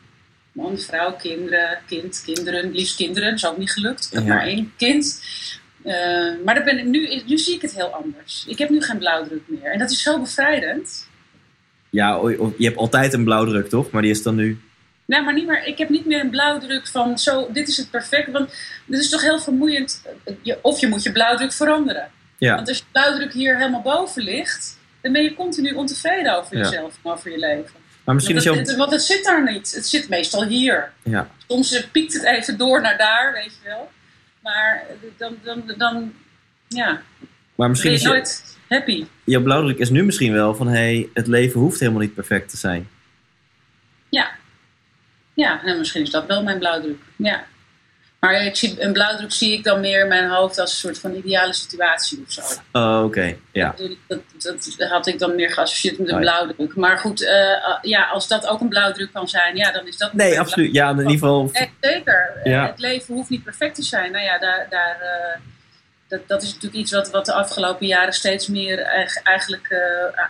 man, vrouw, kinderen, kind, kinderen, liefst kinderen. Dat is ook niet gelukt. Ik heb ja. maar één kind. Uh, maar ben ik nu, nu zie ik het heel anders. Ik heb nu geen blauwdruk meer. En dat is zo bevrijdend. Ja, je hebt altijd een blauwdruk, toch? Maar die is dan nu Nee, maar niet meer, ik heb niet meer een blauwdruk van zo, dit is het perfect. Want dit is toch heel vermoeiend. Of je moet je blauwdruk veranderen. Ja. Want als je blauwdruk hier helemaal boven ligt, dan ben je continu ontevreden over jezelf en over je leven. Maar misschien want, is het, want het zit daar niet. Het zit meestal hier. Ja. Soms piekt het even door naar daar, weet je wel. Maar dan, dan, dan ja. Maar misschien ben je is je, nooit happy. Jouw blauwdruk is nu misschien wel van, hé, hey, het leven hoeft helemaal niet perfect te zijn. Ja, ja, nou, misschien is dat wel mijn blauwdruk. Ja. Maar ik zie, een blauwdruk zie ik dan meer in mijn hoofd als een soort van ideale situatie of zo. Oh, oké. Okay. Ja. Dat, dat, had ik dan meer geassocieerd met een blauwdruk. Maar goed, uh, ja, als dat ook een blauwdruk kan zijn, ja, dan is dat... Nee, absoluut. Ja, in ieder geval... Nee, zeker. Ja. Het leven hoeft niet perfect te zijn. Nou ja, daar... daar uh, dat, dat is natuurlijk iets wat, wat de afgelopen jaren steeds meer eigenlijk uh,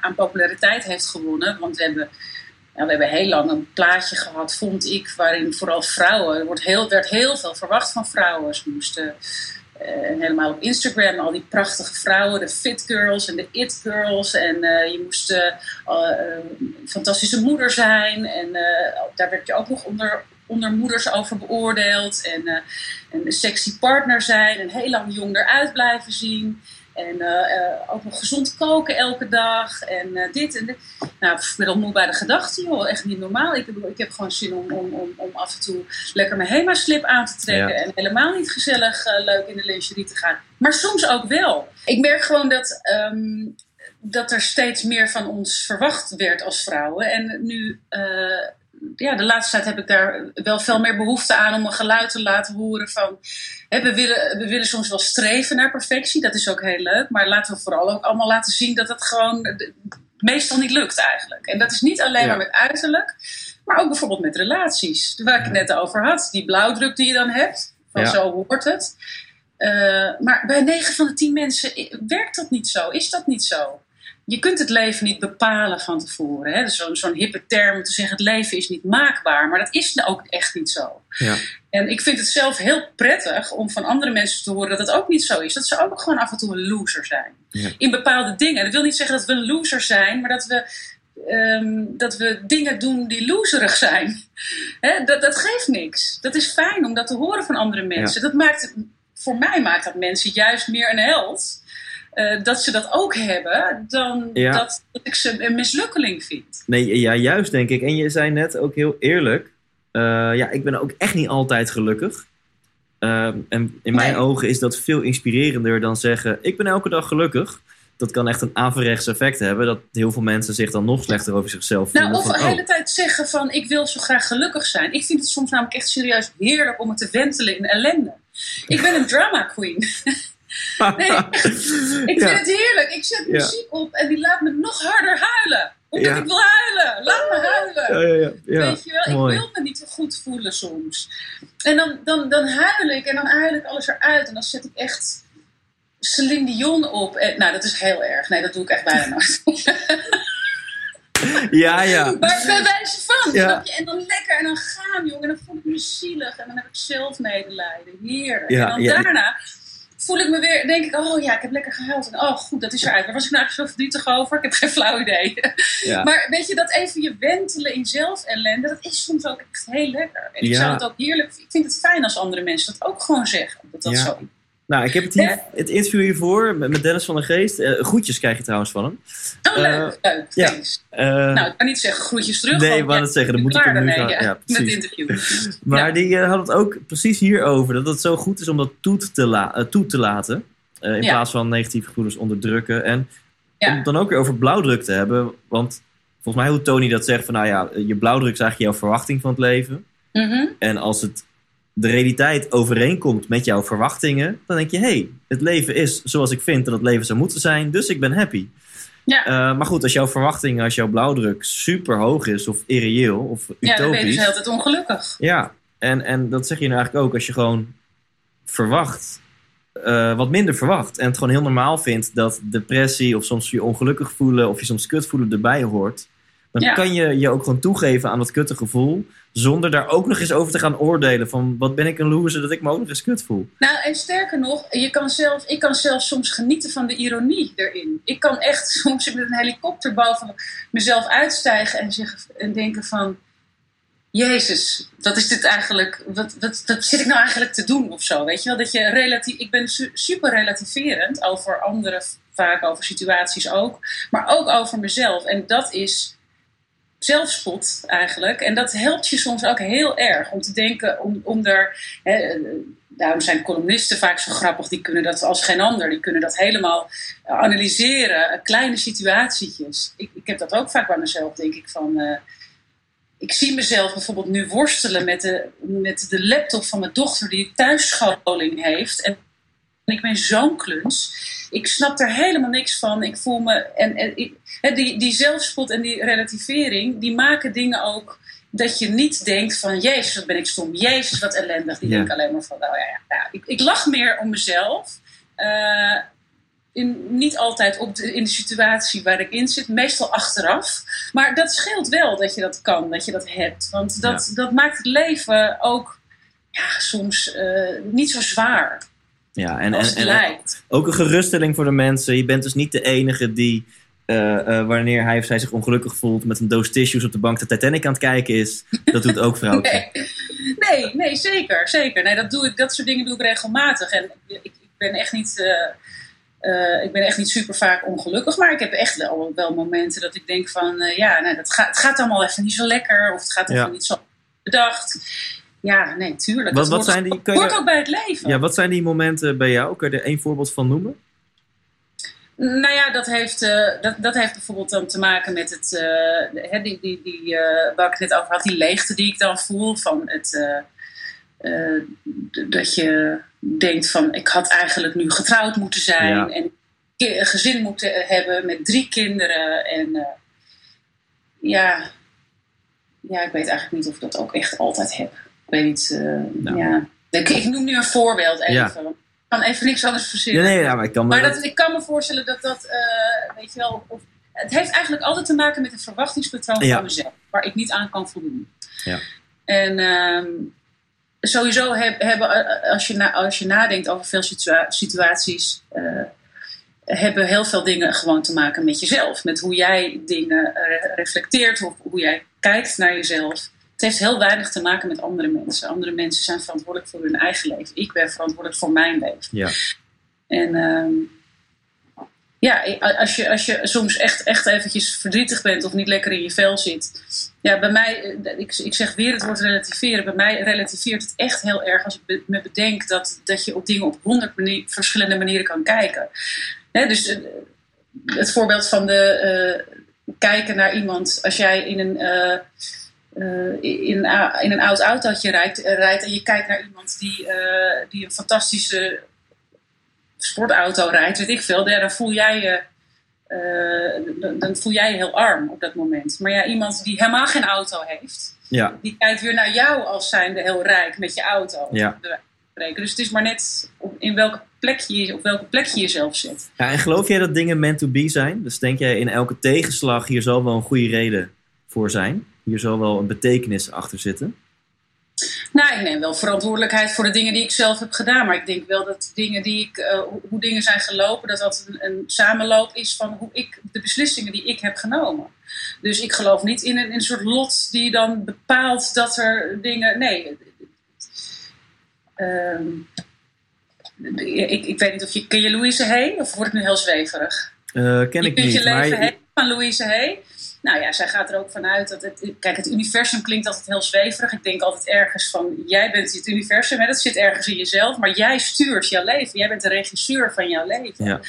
aan populariteit heeft gewonnen. Want we hebben we hebben heel lang een plaatje gehad, vond ik, waarin vooral vrouwen, er wordt heel, werd heel veel verwacht van vrouwen. Ze moesten uh, helemaal op Instagram al die prachtige vrouwen, de fit girls en de it girls. En uh, je moest uh, fantastische moeder zijn. En daar werd je ook nog onder, onder moeders over beoordeeld. En een sexy partner zijn en heel lang jong eruit blijven zien. En uh, uh, ook nog gezond koken elke dag. En uh, dit en dit. Nou, ik ben al moe bij de gedachte, joh. Echt niet normaal. Ik, ik heb gewoon zin om, om, om, om af en toe lekker mijn HEMA-slip aan te trekken. Ja. En helemaal niet gezellig leuk in de lingerie te gaan. Maar soms ook wel. Ik merk gewoon dat, um, dat er steeds meer van ons verwacht werd als vrouwen. En nu ja, de laatste tijd heb ik daar wel veel meer behoefte aan om een geluid te laten horen van. Hè, we, willen, we willen soms wel streven naar perfectie, dat is ook heel leuk. Maar laten we vooral ook allemaal laten zien dat het gewoon meestal niet lukt eigenlijk. En dat is niet alleen ja. maar met uiterlijk, maar ook bijvoorbeeld met relaties. Waar ik het net over had, die blauwdruk die je dan hebt, van ja. zo hoort het. Uh, maar bij 9 van de 10 mensen werkt dat niet zo, is dat niet zo je kunt het leven niet bepalen van tevoren. Hè? Dus zo'n zo'n hippe term te zeggen: het leven is niet maakbaar. Maar dat is ook echt niet zo. Ja. En ik vind het zelf heel prettig om van andere mensen te horen dat het ook niet zo is. Dat ze ook gewoon af en toe een loser zijn. Ja. In bepaalde dingen. Dat wil niet zeggen dat we een loser zijn, maar dat we, um, dat we dingen doen die loserig zijn. Hè? Dat, dat geeft niks. Dat is fijn om dat te horen van andere mensen. Ja. Dat maakt, voor mij maakt dat mensen juist meer een held. Uh, dat ze dat ook hebben, dan Ja. dat, dat ik ze een mislukkeling vind. Nee, ja, juist denk ik. En je zei net ook heel eerlijk. eh, ja, ik ben ook echt niet altijd gelukkig. Ehm, en in mijn ogen is dat veel inspirerender dan zeggen: Ik ben elke dag gelukkig. Dat kan echt een averechts effect hebben. Dat heel veel mensen zich dan nog slechter over zichzelf Nou, voelen. of de hele oh, tijd zeggen van ik wil zo graag gelukkig zijn. Ik vind het soms namelijk echt serieus heerlijk om het te wentelen in ellende. Ik ben een drama queen. Nee. Ik vind Ja. het heerlijk. Ik zet muziek op en die laat me nog harder huilen. Omdat ik wil huilen. Laat me huilen. Ja, ja, ja. ja. Weet je wel, mooi. ik wil me niet zo goed voelen soms. En dan, dan, dan huil ik en dan huil ik alles eruit. En dan zet ik echt Celine Dion op. En, nou, dat is heel erg. Nee, dat doe ik echt bijna nooit. Ja, ja. Maar bij wijze van, Ja. En dan lekker en dan gaan, jongen. En dan voel ik me zielig. En dan heb ik zelfmedelijden. Heerlijk. Ja, en dan ja. daarna voel ik me weer, denk ik, oh ja, ik heb lekker gehuild. En oh goed, dat is eruit. Waar was ik nou eigenlijk zo verdrietig over? Ik heb geen flauw idee. Ja. Maar weet je, dat even je wentelen in zelfellende, dat is soms ook echt heel lekker. En ik Ja. zou het ook heerlijk, ik vind het fijn als andere mensen dat ook gewoon zeggen. Dat dat Ja. zo Nou, ik heb het, hier, Ja. het interview hiervoor met Dennis van der Geest. Eh, groetjes krijg je trouwens van hem. Oh, leuk, leuk. ja. Eh, Nou, ik kan niet zeggen groetjes terug. Nee, ik wou net zeggen, dan moet ik hem nu gaan- ja, met het interview. maar die eh, had het ook precies hierover. Dat het zo goed is om dat toe te, la- eh, toe te laten. eh, in plaats van negatieve gevoelens onderdrukken. En om het dan ook weer over blauwdruk te hebben. Want volgens mij hoe Tony dat zegt. Van nou ja, je blauwdruk is eigenlijk jouw verwachting van het leven. Mhm. En als het de realiteit overeenkomt met jouw verwachtingen, dan denk je: hé, hey, het leven is zoals ik vind dat het leven zou moeten zijn, dus ik ben happy. Ja. Eh, maar goed, als jouw verwachting, als jouw blauwdruk super hoog is, of irreëel, of ja, dan ben je dus utopisch. de hele tijd ongelukkig. Ja, en, en dat zeg je nou eigenlijk ook als je gewoon verwacht, eh, wat minder verwacht. En het gewoon heel normaal vindt dat depressie of soms je ongelukkig voelen of je soms kut voelen erbij hoort. Dan Ja. kan je je ook gewoon toegeven aan dat kutte gevoel. Zonder daar ook nog eens over te gaan oordelen. Van wat ben ik een loser dat ik me ook nog eens kut voel. Nou, en sterker nog, je kan zelf, ik kan zelf soms genieten van de ironie erin. Ik kan echt soms met een helikopter boven mezelf uitstijgen en, zeggen, en denken van... Jezus, wat is dit eigenlijk? Wat, wat, wat zit ik nou eigenlijk te doen of zo? Weet je wel? Dat je relatief, ik ben su- super relativerend over anderen, vaak over situaties ook. Maar ook over mezelf. En dat is zelfspot eigenlijk. En dat helpt je soms ook heel erg om te denken, om, om daar. Hè, daarom zijn columnisten vaak zo grappig, die kunnen dat als geen ander. Die kunnen dat helemaal eh, analyseren, eh, kleine situatietjes. Ik, ik heb dat ook vaak bij mezelf, denk ik van. eh, ik zie mezelf bijvoorbeeld nu worstelen met de, met de laptop van mijn dochter die thuisscholing heeft. En ik ben zo'n kluns. Ik snap er helemaal niks van. Ik voel me. En, ik- die, die zelfspot en die relativering, die maken dingen ook dat je niet denkt van Jezus, wat ben ik stom. Jezus, wat ellendig. Die Ja. denk alleen maar van, nou ja, ja, ja. Ik, ik lach meer om mezelf. Eh, in, niet altijd op de, in de situatie waar ik in zit, meestal achteraf. Maar dat scheelt wel dat je dat kan, dat je dat hebt. Want dat, dat maakt het leven ook ja, soms eh, niet zo zwaar Ja, en, en, ook een geruststelling voor de mensen. Je bent dus niet de enige die. eh, eh, wanneer hij of zij zich ongelukkig voelt met een doos tissues op de bank de Titanic aan het kijken is. Dat doet ook vrouwtje. Nee, nee, nee, zeker, zeker. Nee, dat, doe ik, dat soort dingen doe ik regelmatig. En ik, ik ben echt niet, eh, ik ben echt niet super vaak ongelukkig. Maar ik heb echt wel, wel momenten dat ik denk van... ja, nee, dat gaat, het gaat allemaal even niet zo lekker. Of het gaat even Ja. niet zo bedacht. Ja, nee, tuurlijk. Wat- wat hoort- zijn die- je- hoort ook bij het leven. Ja, wat zijn die momenten bij jou? Kun je er één voorbeeld van noemen? Nou ja, dat heeft, eh, dat, dat heeft bijvoorbeeld dan te maken met het, eh, die, die, die, eh, waar ik het net over had, die leegte die ik dan voel. Van het, dat je denkt van, ik had eigenlijk nu getrouwd moeten zijn. Ja. En een gezin moeten hebben met drie kinderen. En ja, ja, ik weet eigenlijk niet of ik dat ook echt altijd heb. Weet eh, Nou. ja. Ik, ik noem nu een voorbeeld even. Ja. Ik kan even niks anders Nee, verzinnen. nee, ja, maar ik kan me Maar dat- ik kan me voorstellen dat dat, eh, weet je wel, of, het heeft eigenlijk altijd te maken met een verwachtingspatroon van mezelf, waar ik niet aan kan voldoen. Ja. En ehm, sowieso heb, hebben, eh, als je, na, als je nadenkt over veel situa- situaties, hebben heel veel dingen gewoon te maken met jezelf. Met hoe jij dingen re- reflecteert, of hoe jij kijkt naar jezelf. Het heeft heel weinig te maken met andere mensen. Andere mensen zijn verantwoordelijk voor hun eigen leven. Ik ben verantwoordelijk voor mijn leven. Ja. En ehm, ja, als je, als je soms echt, echt eventjes verdrietig bent of niet lekker in je vel zit. Ja, bij mij, eh, ik, ik zeg weer het woord relativeren. Bij mij relativeert het echt heel erg als ik me bedenk dat, dat je op dingen op honderd verschillende manieren kan kijken. Dus eh, het voorbeeld van de eh, kijken naar iemand. Als jij in een, eh, in, in een oud autootje rijdt, eh, rijdt en je kijkt naar iemand die, eh, die een fantastische sportauto rijdt, weet ik veel, ja, dan voel jij je. dan, dan voel jij je heel arm op dat moment. Maar ja, iemand die helemaal geen auto heeft, ja, die kijkt weer naar jou als zijnde heel rijk met je auto. Ja. Dus het is maar net op, in welke plek je, op welke plek je jezelf zet. ja. En geloof jij dat dingen meant to be zijn? Dus denk jij in elke tegenslag hier zal wel een goede reden voor zijn? Hier zal wel een betekenis achter zitten? Nou, ik neem wel verantwoordelijkheid voor de dingen die ik zelf heb gedaan. Maar ik denk wel dat dingen die ik, uh, hoe dingen zijn gelopen, dat dat een, een, samenloop is van hoe ik, de beslissingen die ik heb genomen. Dus ik geloof niet in een, in een soort lot die dan bepaalt dat er dingen. Nee. Uh, ik, ik weet niet of je. Ken je Louise Hay? Of word ik nu heel zweverig? Uh, ken je ik niet. Je leven maar... van Louise Hay. Nou ja, zij gaat er ook vanuit dat het. Kijk, het universum klinkt altijd heel zweverig. Ik denk altijd ergens van: jij bent het universum, hè, dat zit ergens in jezelf, maar jij stuurt jouw leven. Jij bent de regisseur van jouw leven. Ja.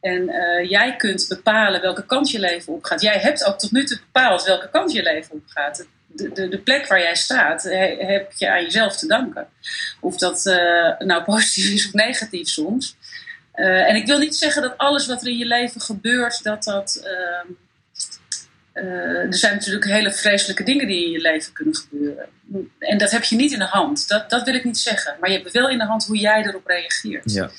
En uh, jij kunt bepalen welke kant je leven opgaat. Jij hebt ook tot nu toe bepaald welke kant je leven opgaat. De, de, de plek waar jij staat, he, heb je aan jezelf te danken. Of dat uh, nou positief is of negatief soms. Uh, en ik wil niet zeggen dat alles wat er in je leven gebeurt, dat dat. Uh, er zijn natuurlijk hele vreselijke dingen die in je leven kunnen gebeuren. En dat heb je niet in de hand. Dat, dat wil ik niet zeggen. Maar je hebt wel in de hand hoe jij erop reageert. Ja.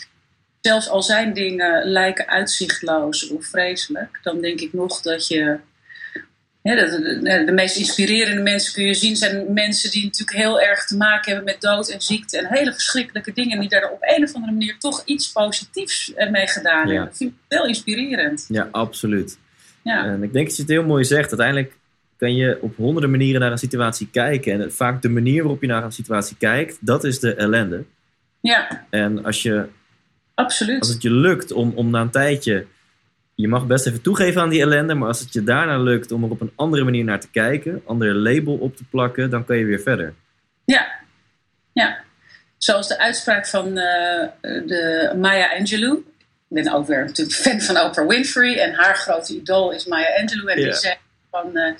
Zelfs al zijn dingen lijken uitzichtloos of vreselijk, dan denk ik nog dat je. De, de, meest inspirerende mensen kun je zien zijn mensen die natuurlijk heel erg te maken hebben met dood en ziekte en hele verschrikkelijke dingen. Die daar op een of andere manier toch iets positiefs mee gedaan Ja. hebben. Dat vind ik heel inspirerend. Ja, absoluut. Ja. En ik denk dat je het heel mooi zegt. Uiteindelijk kan je op honderden manieren naar een situatie kijken. En vaak de manier waarop je naar een situatie kijkt, dat is de ellende. ja, En als, je, absoluut. als het je lukt om, om na een tijdje. Je mag best even toegeven aan die ellende, maar als het je daarna lukt om er op een andere manier naar te kijken, andere label op te plakken, dan kan je weer verder. Ja, ja. Zoals de uitspraak van uh, de Maya Angelou. Ik ben ook weer natuurlijk fan van Oprah Winfrey. En haar grote idool is Maya Angelou. En Ja. die zegt van... Uh,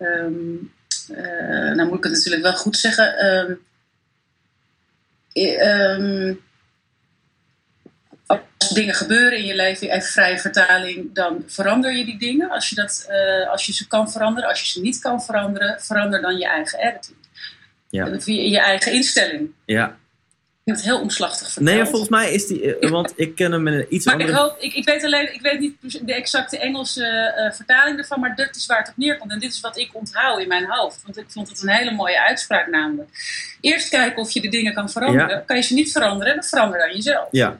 um, uh, nou moet ik het natuurlijk wel goed zeggen. Um, um, als dingen gebeuren in je leven, even vrije vertaling, dan verander je die dingen. Als je, dat, uh, als je ze kan veranderen. Als je ze niet kan veranderen, verander dan je eigen attitude. Ja. Je, je eigen instelling. Ja. Het heel omslachtig verteld. Nee, volgens mij is die. uh, want ik ken hem in een iets maar andere. ik, hoop, ik, ik, weet alleen, ik weet niet de exacte Engelse uh, vertaling ervan, maar dat is waar het op neerkomt. En dit is wat ik onthoud in mijn hoofd. Want ik vond het een hele mooie uitspraak namelijk. Eerst kijken of je de dingen kan veranderen. Ja. Kan je ze niet veranderen, dan verander dan jezelf. Ja.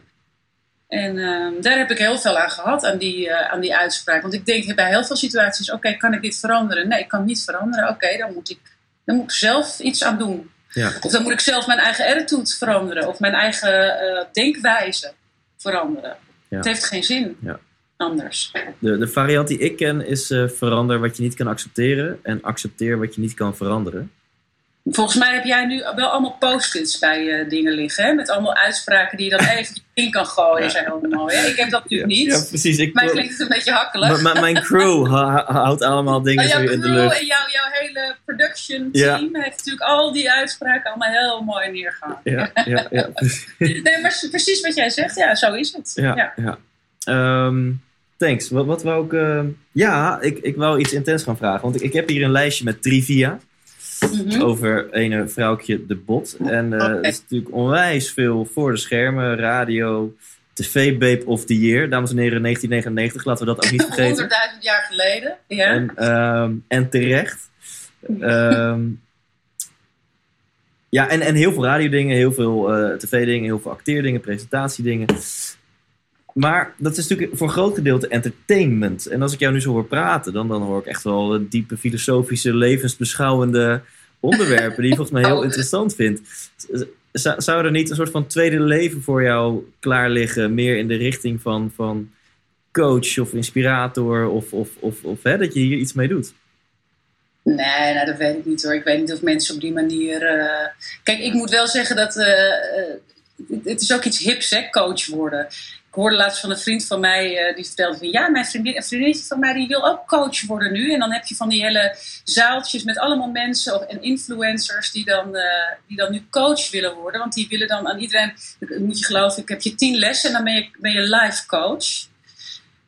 En uh, daar heb ik heel veel aan gehad, aan die, uh, aan die uitspraak. Want ik denk bij heel veel situaties, oké, okay, kan ik dit veranderen? Nee, ik kan niet veranderen. Oké, okay, dan, moet ik, dan moet ik zelf iets aan doen. Ja. Of dan moet ik zelf mijn eigen attitude veranderen. Of mijn eigen uh, denkwijze veranderen. Ja. Het heeft geen zin ja. anders. De, de variant die ik ken is uh, verander wat je niet kan accepteren. En accepteer wat je niet kan veranderen. Volgens mij heb jij nu wel allemaal post-its bij uh, dingen liggen. Hè? Met allemaal uitspraken die je dan even in kan gooien. Ja. zijn heel mooi. Hè? Ik heb dat natuurlijk ja, niet. Ja, precies. Ik Mij klinkt het een beetje hakkelig. mijn crew houdt allemaal dingen oh, jouw in de crew lucht. En jouw, jouw hele production team ja. heeft natuurlijk al die uitspraken allemaal heel mooi neergehaald. Ja, ja, ja. nee, maar precies wat jij zegt. Ja, zo is het. Ja, ja. Um, thanks. Wat, wat wou ik... Uh, ja, ik, ik wou iets intens gaan vragen. Want ik, ik heb hier een lijstje met trivia. Mm -hmm. Over een vrouwtje de bot. En uh, Okay. er is natuurlijk onwijs veel voor de schermen, radio, TV Babe of the Year. Dames en heren, 1999, laten we dat ook niet vergeten. 100.000 jaar geleden, ja. En, um, en terecht. Um, ja, en, en heel veel radiodingen, heel veel uh, tv-dingen, heel veel acteerdingen, presentatiedingen. Maar dat is natuurlijk voor een groot gedeelte entertainment. En als ik jou nu zo hoor praten, dan, dan hoor ik echt wel diepe filosofische, levensbeschouwende onderwerpen die je volgens mij heel interessant vindt. Zou, zou er niet een soort van tweede leven voor jou klaar liggen, meer in de richting van, van coach of inspirator, of, of, of, of hè, dat je hier iets mee doet? Nee, nou, dat weet ik niet hoor. Ik weet niet of mensen op die manier. Uh... Kijk, ik moet wel zeggen dat. Uh, het is ook iets hips, hè, coach worden. Ik hoorde laatst van een vriend van mij, uh, die vertelde van ja, mijn vriendin, vriendinnetje van mij die wil ook coach worden nu. En dan heb je van die hele zaaltjes met allemaal mensen of, en influencers die dan, uh, die dan nu coach willen worden. Want die willen dan aan iedereen, moet je geloven, ik heb je tien lessen en dan ben je, ben je life coach.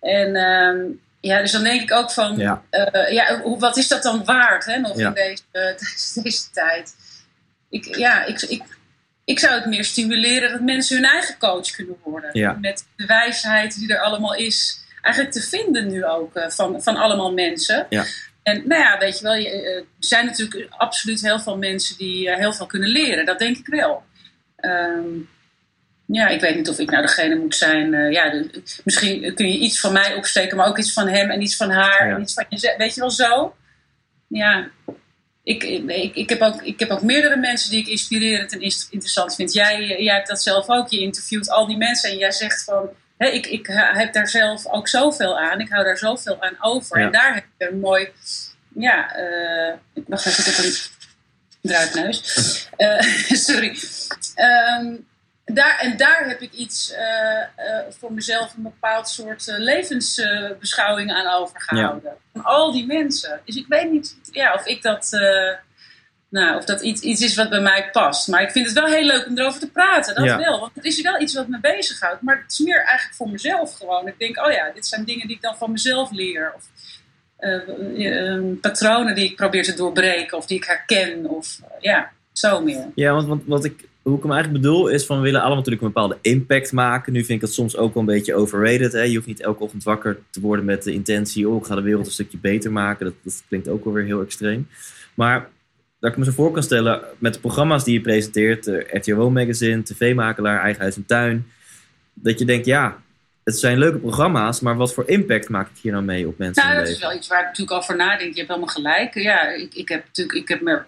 En uh, ja, dus dan denk ik ook van, ja. Uh, ja, wat is dat dan waard hè, nog ja. in deze, deze, deze tijd? Ik, ja, ik, ik, ik zou het meer stimuleren dat mensen hun eigen coach kunnen worden. Ja. Met de wijsheid die er allemaal is. Eigenlijk te vinden nu ook uh, van, van allemaal mensen. Ja. En nou ja, weet je wel, je, eh, er zijn natuurlijk absoluut heel veel mensen die eh, heel veel kunnen leren. Dat denk ik wel. Ehm, ja, ik weet niet of ik nou degene moet zijn. eh, ja, de- misschien kun je iets van mij opsteken, maar ook iets van hem en iets van haar. Ja. En iets van je, weet je wel zo? Ja, ik, ik, ik, heb ook, ik heb ook meerdere mensen die ik inspirerend en interessant vind. Jij, jij hebt dat zelf ook. Je interviewt al die mensen en jij zegt van... Hé, ik, ik heb daar zelf ook zoveel aan. Ik hou daar zoveel aan over. Ja. En daar heb ik een mooi... Ja, eh ik wacht even, ik heb een druipneus. Eh, sorry. Ehm, daar, en daar heb ik iets eh, eh, voor mezelf een bepaald soort eh, levensbeschouwing aan overgehouden. Van al die mensen. Dus ik weet niet ja, of ik dat. nou, of dat iets, iets is wat bij mij past. Maar ik vind het wel heel leuk om erover te praten. Dat Ja. wel. Want het is wel iets wat me bezighoudt. Maar het is meer eigenlijk voor mezelf gewoon. Ik denk, oh ja, dit zijn dingen die ik dan van mezelf leer. Of patronen die ik probeer te doorbreken. Of die ik herken. Of ja, zo meer. Ja, want, want wat ik, hoe ik hem eigenlijk bedoel is van we willen allemaal natuurlijk een bepaalde impact maken. Nu vind ik het soms ook wel een beetje overrated. Hè? Je hoeft niet elke ochtend wakker te worden met de intentie, oh ik ga de wereld een stukje beter maken. Dat, dat klinkt ook wel weer heel extreem. Maar dat ik me zo voor kan stellen met de programma's die je presenteert, de RTO Magazine, TV-makelaar, Eigen Huis en Tuin. Dat je denkt, ja, het zijn leuke programma's, maar wat voor impact maak ik hier nou mee op mensen Nou, dat is wel iets waar ik natuurlijk over nadenk. Je hebt helemaal gelijk. Ja, ik, ik, heb, natuurlijk, ik heb me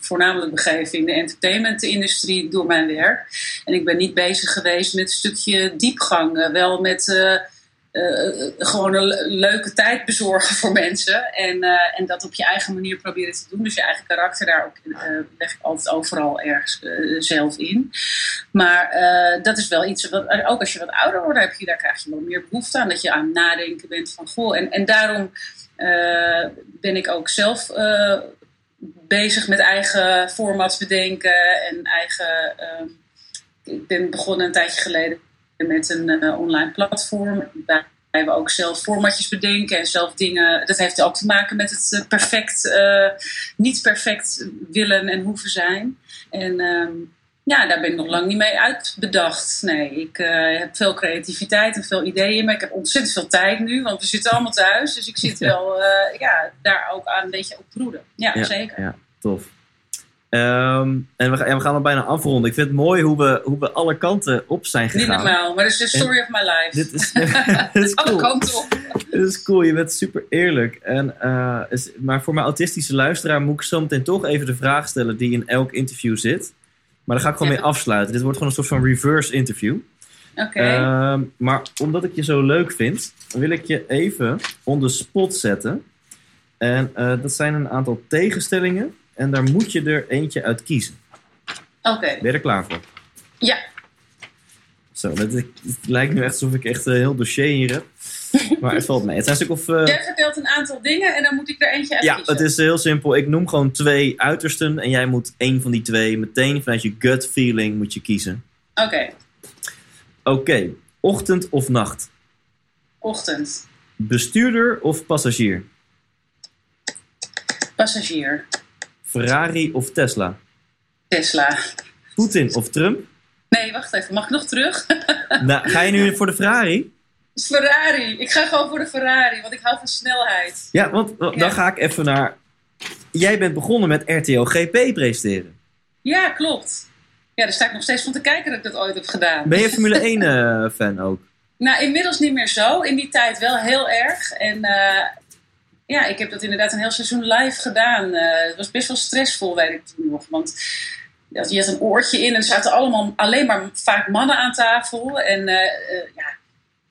voornamelijk begeven in de entertainmentindustrie door mijn werk. En ik ben niet bezig geweest met een stukje diepgang. Eh, wel met eh, eh, gewoon een le- leuke tijd bezorgen voor mensen. En, eh, en dat op je eigen manier proberen te doen. Dus je eigen karakter daar ook, eh, leg ik altijd overal ergens zelf in. Maar dat is wel iets, wat, ook als je wat ouder wordt, heb je, daar krijg je wel meer behoefte aan. Dat je aan nadenken bent van, goh, en, en daarom ben ik ook zelf bezig met eigen formats bedenken en eigen... ik ben begonnen een tijdje geleden met een eh, online platform. Waarbij we ook zelf formatjes bedenken en zelf dingen. Dat heeft ook te maken met het eh, perfect, eh, niet perfect willen en hoeven zijn. En ehm, ja, daar ben ik nog lang niet mee uitbedacht. Nee, ik heb veel creativiteit en veel ideeën, maar ik heb ontzettend veel tijd nu, want we zitten allemaal thuis. Dus ik zit Ja. wel ja, daar ook aan een beetje op broeden. Ja, Ja, zeker. Ja, tof. Ehm, en we, ja, we gaan er bijna afronden. Ik vind het mooi hoe we, hoe we alle kanten op zijn Niet gegaan. normaal, maar dat is de story of my life. Dit is, dit is Alle kanten op. Dit is cool. Je bent super eerlijk. En, eh, is, maar voor mijn autistische luisteraar moet ik zo meteen toch even de vraag stellen die in elk interview zit. Maar daar ga ik gewoon Ja. mee afsluiten. Dit wordt gewoon een soort van reverse interview. Oké. Ehm, maar omdat ik je zo leuk vind, wil ik je even on the spot zetten. En eh, dat zijn een aantal tegenstellingen. En daar moet je er eentje uit kiezen. Oké. Ben je er klaar voor? Ja. Zo, het, het lijkt nu echt alsof ik echt een heel dossier hier heb. Maar het valt mee. Het zijn stuk of... eh, Jij vertelt een aantal dingen en dan moet ik er eentje uit ja, kiezen. het is heel simpel. Ik noem gewoon twee uitersten. En jij moet één van die twee meteen vanuit je gut feeling moet je kiezen. Oké, Oké, ochtend of nacht? ochtend. Bestuurder of passagier? Passagier. Ferrari of Tesla? Tesla. Poetin of Trump? Nee, wacht even. Mag ik nog terug? nou, ga je nu voor de Ferrari? Ferrari. Ik ga gewoon voor de Ferrari, want ik hou van snelheid. Ja, want dan ga ik even naar... Jij bent begonnen met RTO GP presenteren. Ja, klopt. Ja, daar sta ik nog steeds van te kijken dat ik dat ooit heb gedaan. Ben je Formule 1 eh, fan ook? Nou, inmiddels niet meer zo. In die tijd wel heel erg. En eh, ja, ik heb dat inderdaad een heel seizoen live gedaan. Eh, het was best wel stressvol, weet ik toen nog. Want ja, je had een oortje in en er zaten allemaal alleen maar vaak mannen aan tafel. En eh, eh, ja,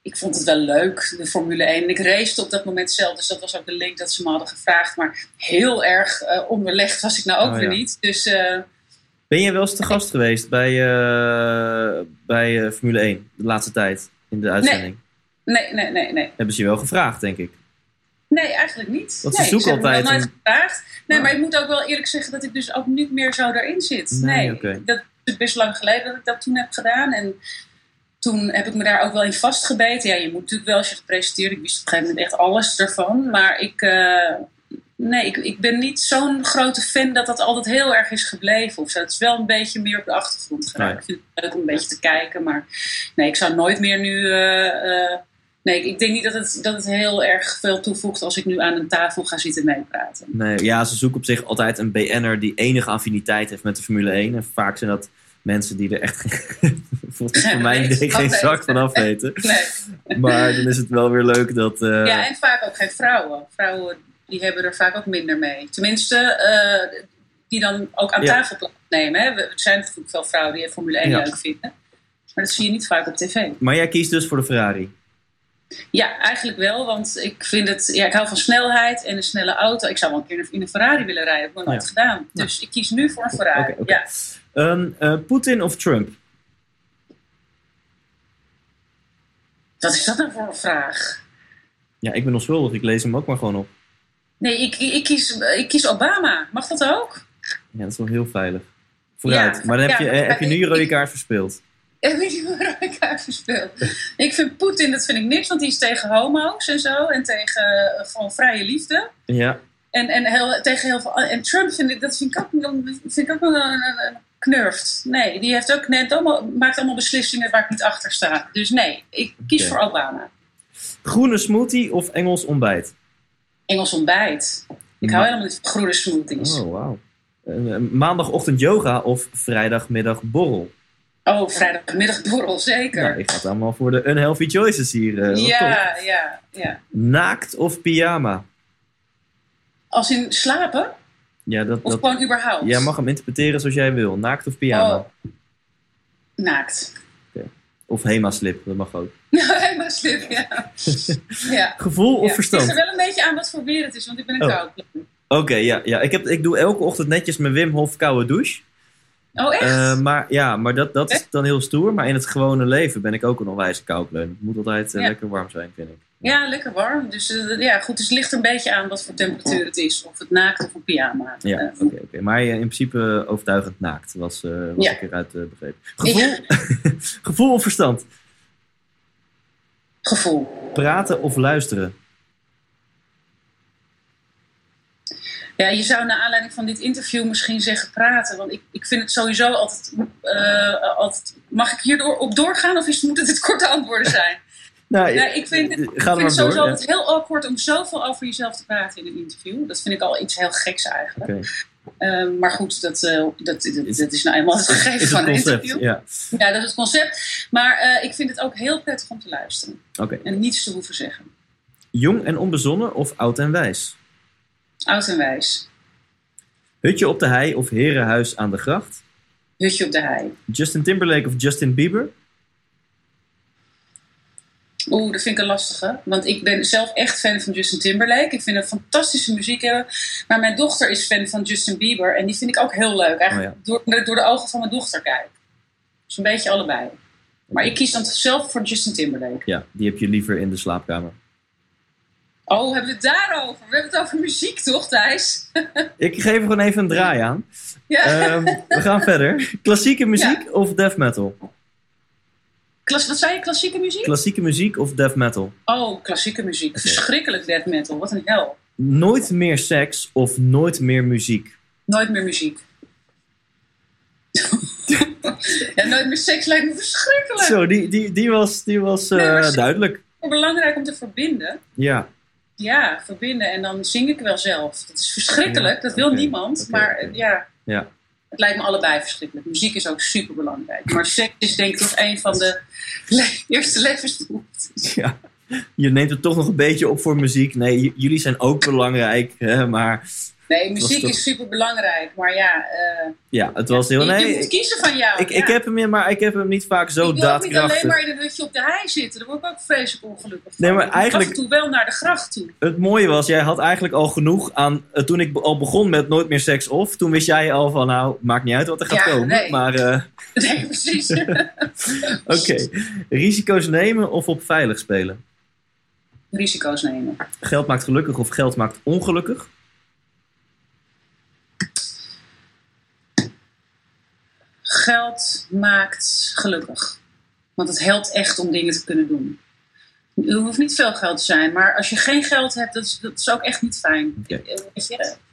ik vond het wel leuk, de Formule 1. En ik race op dat moment zelf, dus dat was ook de link dat ze me hadden gevraagd. Maar heel erg onderlegd was ik nou ook Oh, weer ja. niet. Dus Ben je wel eens te gast geweest bij, bij Formule 1 de laatste tijd in de uitzending? nee, nee, nee, nee. Hebben ze je wel gevraagd, denk ik. Nee, eigenlijk niet. Ze nee, zoeken hebben me altijd nooit gevraagd. Nee, Ah. maar ik moet ook wel eerlijk zeggen dat ik dus ook niet meer zo daarin zit. Nee, dat is best lang geleden dat ik dat toen heb gedaan. En toen heb ik me daar ook wel in vastgebeten. Ja, je moet natuurlijk wel als je het presenteert. Ik wist op een gegeven moment echt alles ervan. Maar ik, eh, nee, ik, ik ben niet zo'n grote fan dat dat altijd heel erg is gebleven. Of zo. Het is wel een beetje meer op de achtergrond geraakt. Ja. Ik vind het leuk om een beetje te kijken. Maar nee, ik zou nooit meer nu... eh, eh, Nee, ik denk niet dat het, dat het heel erg veel toevoegt als ik nu aan een tafel ga zitten meepraten. Nee, ja, ze zoeken op zich altijd een BN'er die enige affiniteit heeft met de Formule 1. En vaak zijn dat mensen die er echt volgens voor mij Geen geen zak van af weten. Nee. Maar dan is het wel weer leuk dat... eh, Ja, en vaak ook geen vrouwen. Vrouwen die hebben er vaak ook minder mee. Tenminste, eh, die dan ook aan Ja. tafel plaatsnemen. Hè. Er zijn natuurlijk veel vrouwen die Formule 1 Ja. leuk vinden. Maar dat zie je niet vaak op tv. Maar jij kiest dus voor de Ferrari. Ja, eigenlijk wel. Want ik vind het... Ja, ik hou van snelheid en een snelle auto. Ik zou wel een keer in een Ferrari willen rijden. Heb ik nog nooit Ja. gedaan. Dus ik kies nu voor een Ferrari. Ja. Ehm, eh, Poetin of Trump? Wat is dat nou voor een vraag? Ja, ik ben onschuldig. Ik lees hem ook maar gewoon op. Nee, ik, ik, kies, ik kies Obama. Mag dat ook? Ja, dat is wel heel veilig. Vooruit. Ja, maar dan heb, je, eh, heb je nu je rode kaart verspeeld. En weet je waar ik? Ik vind Poetin, dat vind ik niks, want die is tegen homo's en zo. En tegen eh, gewoon vrije liefde. Ja, En, en heel, tegen heel veel. En Trump vind ik, dat vind ik ook, vind ik ook wel een, knurft. Nee, die heeft ook net allemaal, maakt allemaal beslissingen waar ik niet achter sta. Dus nee, ik kies voor Obama. groene smoothie of Engels ontbijt? Engels ontbijt. Ik hou Ma- helemaal niet van groene smoothies. Oh, wauw. Eh, maandagochtend yoga of vrijdagmiddag borrel? Oh, vrijdagmiddag borrel, zeker. Nou, ik ga het allemaal voor de unhealthy choices hier. top. ja, ja, ja. Naakt of pyjama? Als in slapen? Ja, dat, Of dat, gewoon überhaupt? jij mag hem interpreteren zoals jij wil. Naakt of pyjama? Oh. Naakt. Of hema-slip, dat mag ook. Nou, helemaal slip, ja. ja. Gevoel of Ja. Het verstand? ligt er wel een beetje aan wat voor weer het is, want ik ben een Oh. koud. Oké, ja, ja. Ik, heb, ik doe elke ochtend netjes mijn Wim Hof koude douche. Oh, echt? Eh, maar ja, maar dat, dat is dan heel stoer. Maar in het gewone leven ben ik ook een onwijze koukleun. Het moet altijd eh, Ja. lekker warm zijn, vind ik. ja, lekker warm. Dus eh, ja, goed. Dus het ligt een beetje aan wat voor temperatuur het is. Of het naakt of een pyjama. Ja, oké, oké. Maar in principe overtuigend naakt, was, was Ja. ik eruit begrepen. Gevoel, gevoel of verstand? gevoel. Praten of luisteren? Ja, je zou naar aanleiding van dit interview misschien zeggen praten. Want ik, ik vind het sowieso altijd, eh, altijd... Mag ik hierdoor op doorgaan of is, moet het het korte antwoorden zijn? Nou, Ja, ik vind, eh, ik vind het sowieso door. ja. altijd heel awkward om zoveel over jezelf te praten in een interview. Dat vind ik al iets heel geks eigenlijk. Oké. Eh, maar goed, dat, eh, dat, dat, dat is nou eenmaal het gegeven Is van het een interview. ja. Ja, dat is het concept. Maar ik vind het ook heel prettig om te luisteren. Oké. En niets te hoeven zeggen. Jong en onbezonnen of oud en wijs? Oud en wijs. Hutje op de hei of herenhuis aan de gracht? Hutje op de hei. Justin Timberlake of Justin Bieber? Oeh, dat vind ik een lastige. Want ik ben zelf echt fan van Justin Timberlake. Ik vind hem fantastische muziek hebben. Maar mijn dochter is fan van Justin Bieber. En die vind ik ook heel leuk. Eigenlijk Oh door, door de ogen van mijn dochter kijk. Dus een beetje allebei. Maar ik kies dan zelf voor Justin Timberlake. Ja, die heb je liever in de slaapkamer. Oh, hebben we het daarover? We hebben het over muziek, toch, Thijs? Ik geef er gewoon even een draai aan. ja. Ehm, we gaan verder. Klassieke muziek of death metal? Klas, wat zei je? Klassieke muziek? Klassieke muziek of death metal? Oh, klassieke muziek. Verschrikkelijk death metal. Wat een hel. Nooit meer seks of nooit meer muziek? Nooit meer muziek. ja, nooit meer seks lijkt me verschrikkelijk. Zo, die, die, die was, die was eh, Nee, duidelijk. Belangrijk om te verbinden. Ja, Ja, verbinden. En dan zing ik wel zelf. Dat is verschrikkelijk. Ja, Dat wil niemand. Maar ja, ja. het lijkt me allebei verschrikkelijk. Muziek is ook super belangrijk. Maar seks is denk ik toch een van de le- eerste levensbehoeftes. ja. Je neemt het toch nog een beetje op voor muziek. Nee, jullie zijn ook belangrijk. Hè, maar Nee, muziek toch- is super belangrijk. Maar ja, eh, ja, het was heel... je, je Nee, moet kiezen van jou. ik, ja. ik heb hem in, maar ik heb hem niet vaak zo ik wil niet daadkrachtig. alleen maar in een hutje op de hei zitten. Daar word ik ook vreselijk ongelukkig van. Nee, maar eigenlijk- af en toe wel naar de gracht toe. Het mooie was, jij had eigenlijk al genoeg aan... eh, toen ik al begon met Nooit meer seks of... Toen wist jij al van, nou, maakt niet uit wat er gaat Ja, komen. nee. Maar eh, Nee, precies. oké. Risico's nemen of op veilig spelen? Risico's nemen. Geld maakt gelukkig of geld maakt ongelukkig? Geld maakt gelukkig. Want het helpt echt om dingen te kunnen doen. Er hoeft niet veel geld te zijn, maar als je geen geld hebt, dat is, dat is ook echt niet fijn. Eh?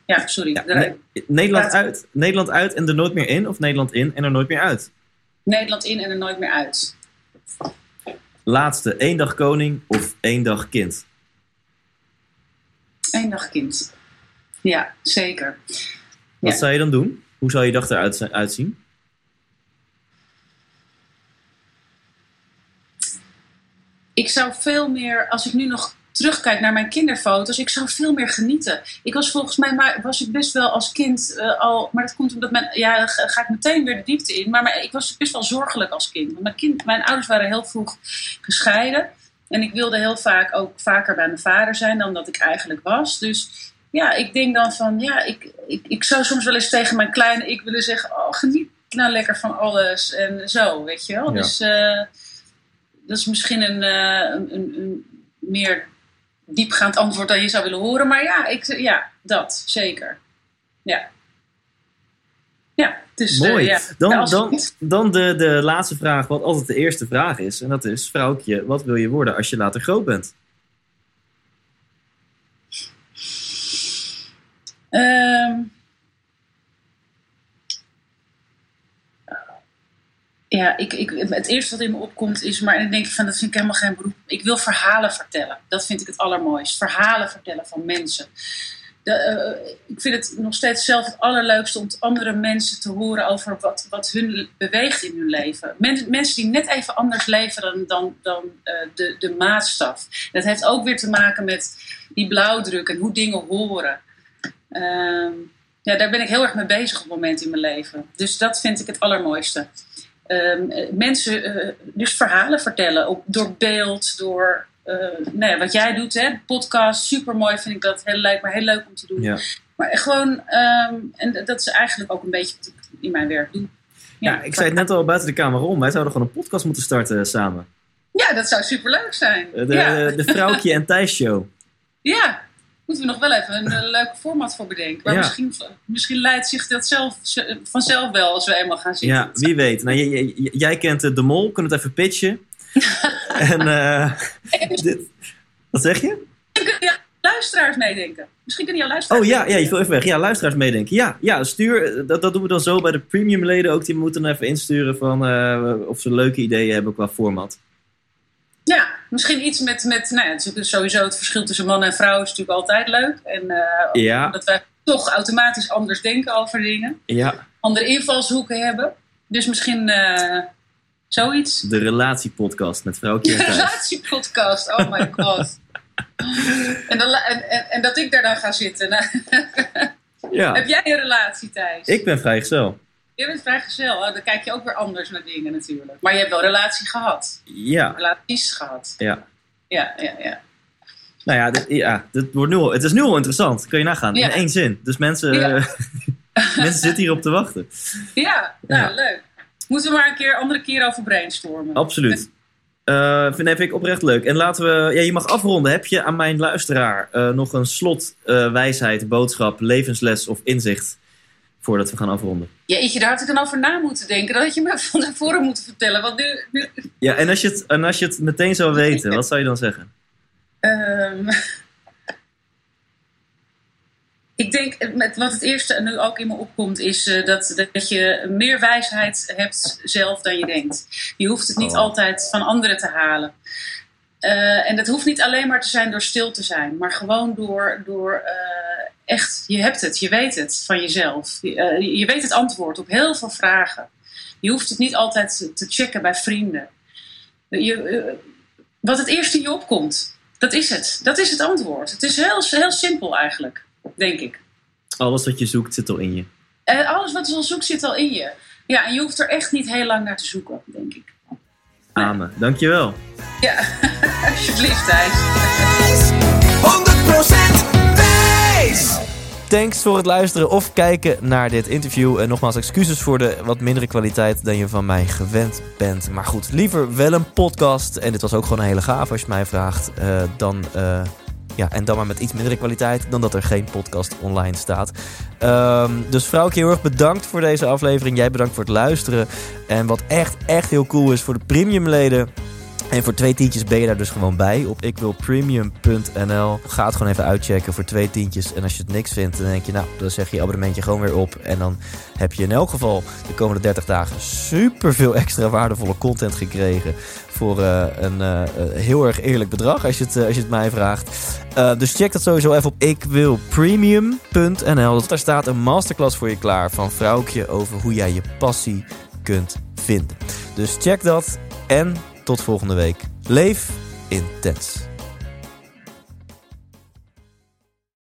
Ja, sorry. Ja, Ne- Nederland, uit, Nederland uit en er nooit meer in? Of Nederland in en er nooit meer uit? Nederland in en er nooit meer uit. laatste, één dag koning of één dag kind? Eén dag kind. Ja, zeker. Wat Ja. zou je dan doen? Hoe zou je dag eruit uitzien? Ik zou veel meer, als ik nu nog terugkijk naar mijn kinderfoto's, ik zou veel meer genieten. Ik was volgens mij, maar was ik best wel als kind eh, al, maar dat komt omdat mijn, ja, ga, ik meteen weer de diepte in, maar mijn- ik was best wel zorgelijk als kind. Want mijn, kind. mijn ouders waren heel vroeg gescheiden en ik wilde heel vaak ook vaker bij mijn vader zijn dan dat ik eigenlijk was. Dus ja, ik denk dan van, ja, ik, ik, ik zou soms wel eens tegen mijn kleine ik willen zeggen, oh, geniet nou lekker van alles en zo, weet je wel. Ja. Dus eh, dat is misschien een, eh, een, een, een meer diepgaand antwoord dan je zou willen horen. Maar ja, ik, ja dat zeker. Ja. Ja, dus eh, Mooi. ja, Dan, als dan, dan de, de laatste vraag, wat altijd de eerste vraag is. En dat is, vrouwtje, wat wil je worden als je later groot bent? Ehm, ja, ik, ik, het eerste wat in me opkomt is, maar dan denk ik van, dat vind ik helemaal geen beroep. Ik wil verhalen vertellen. Dat vind ik het allermooist. Verhalen vertellen van mensen. De, eh, ik vind het nog steeds zelf het allerleukste om andere mensen te horen over wat, wat hun beweegt in hun leven. Men- mensen die net even anders leven dan, dan, dan eh, de, de maatstaf. Dat heeft ook weer te maken met die blauwdruk en hoe dingen horen. Ehm, ja, daar ben ik heel erg mee bezig op het moment in mijn leven. Dus dat vind ik het allermooiste. Ehm, eh, mensen eh, dus verhalen vertellen op, door beeld, door nou ja, wat jij doet, hè, podcast, super mooi vind ik dat. Heel leuk, maar heel leuk om te doen. Ja. Maar gewoon, ehm, en dat is eigenlijk ook een beetje wat ik in mijn werk doe. Ja, ik zei het net al buiten de camera om. Wij zouden gewoon een podcast moeten starten eh, samen. Ja, dat zou super leuk zijn. De, ja. de Vrouwtje en Thijs show. ja, moeten we nog wel even een, eh, leuke format voor bedenken. Maar Ja. misschien, misschien leidt zich dat zelf, vanzelf wel als we eenmaal gaan zitten. Ja, wie weet. Nou, jij kent eh, De Mol, kunnen we het even pitchen. en eh, dit, wat zeg je? Jouw luisteraars meedenken. Misschien kunnen jouw luisteraars Oh ja, ja, je wil even weg. Ja, luisteraars meedenken. Ja, ja stuur, eh, dat, dat doen we dan zo bij de premium leden ook. Die moeten dan even insturen van eh, of ze leuke ideeën hebben qua format. Ja, misschien iets met, met nou ja, natuurlijk sowieso het verschil tussen man en vrouw is natuurlijk altijd leuk. En eh, Ja. omdat wij toch automatisch anders denken over dingen. Ja, Andere invalshoeken hebben. Dus misschien eh, zoiets. de relatiepodcast met Vrouwtje Thijs. Relatiepodcast, oh my god. en, dan, en, en, en dat ik daar dan ga zitten. Ja, heb jij een relatie, Thijs? ik ben vrijgezel. Je bent vrijgezel. Oh, dan kijk je ook weer anders naar dingen natuurlijk. Maar je hebt wel relatie gehad. Ja, Relaties gehad. ja. Ja, ja, ja. Nou ja, dit, ja dit wordt nu al, het is nu al interessant. Kun je nagaan. Ja. In één zin. Dus mensen, Ja. eh, mensen zitten hierop te wachten. Ja, nou leuk. Moeten we maar een keer andere keer over brainstormen. Absoluut. Eh vind, vind ik oprecht leuk. En laten we, ja, je mag afronden. Heb je aan mijn luisteraar eh, nog een slot, eh, wijsheid, boodschap, levensles of inzicht voordat we gaan afronden? Jeetje, daar had ik dan over na moeten denken. Dat had je me van tevoren moeten vertellen. Want nu, nu Ja, en als je het, en als je het meteen zou weten, wat zou je dan zeggen? Ehm, ik denk, met wat het eerste nu ook in me opkomt, is eh, dat, dat je meer wijsheid hebt zelf dan je denkt. Je hoeft het niet Oh. altijd van anderen te halen. Eh, en dat hoeft niet alleen maar te zijn door stil te zijn, maar gewoon door, door eh, echt, je hebt het, je weet het van jezelf. Je, eh, je weet het antwoord op heel veel vragen. Je hoeft het niet altijd te- checken bij vrienden. Je, eh, wat het eerste in je opkomt, dat is het. Dat is het antwoord. Het is heel, heel simpel eigenlijk, denk ik. Alles wat je zoekt zit al in je. En alles wat je al zoekt zit al in je. Ja, en je hoeft er echt niet heel lang naar te zoeken, denk ik. Amen. Dankjewel. Ja, alsjeblieft Thijs. 100% Thanks voor het luisteren of kijken naar dit interview. En nogmaals excuses voor de wat mindere kwaliteit dan je van mij gewend bent. Maar goed, liever wel een podcast. En dit was ook gewoon een hele gaaf als je mij vraagt. eh, dan, eh, ja, en dan maar met iets mindere kwaliteit dan dat er geen podcast online staat. Ehm, dus vrouwtje, heel erg bedankt voor deze aflevering. Jij bedankt voor het luisteren. En wat echt, echt heel cool is voor de premiumleden... En voor twee tientjes ben je daar dus gewoon bij op ikwilpremium.nl. Ga het gewoon even uitchecken voor twee tientjes. En als je het niks vindt, dan denk je, nou, dan zeg je je abonnementje gewoon weer op. En dan heb je in elk geval de komende 30 dagen super veel extra waardevolle content gekregen. Voor uh, een uh, heel erg eerlijk bedrag, als je het, als je het mij vraagt. dus check dat sowieso even op ikwilpremium.nl. Daar staat een masterclass voor je klaar van Vrouwtje over hoe jij je passie kunt vinden. Dus check dat en tot volgende week. Leef intens.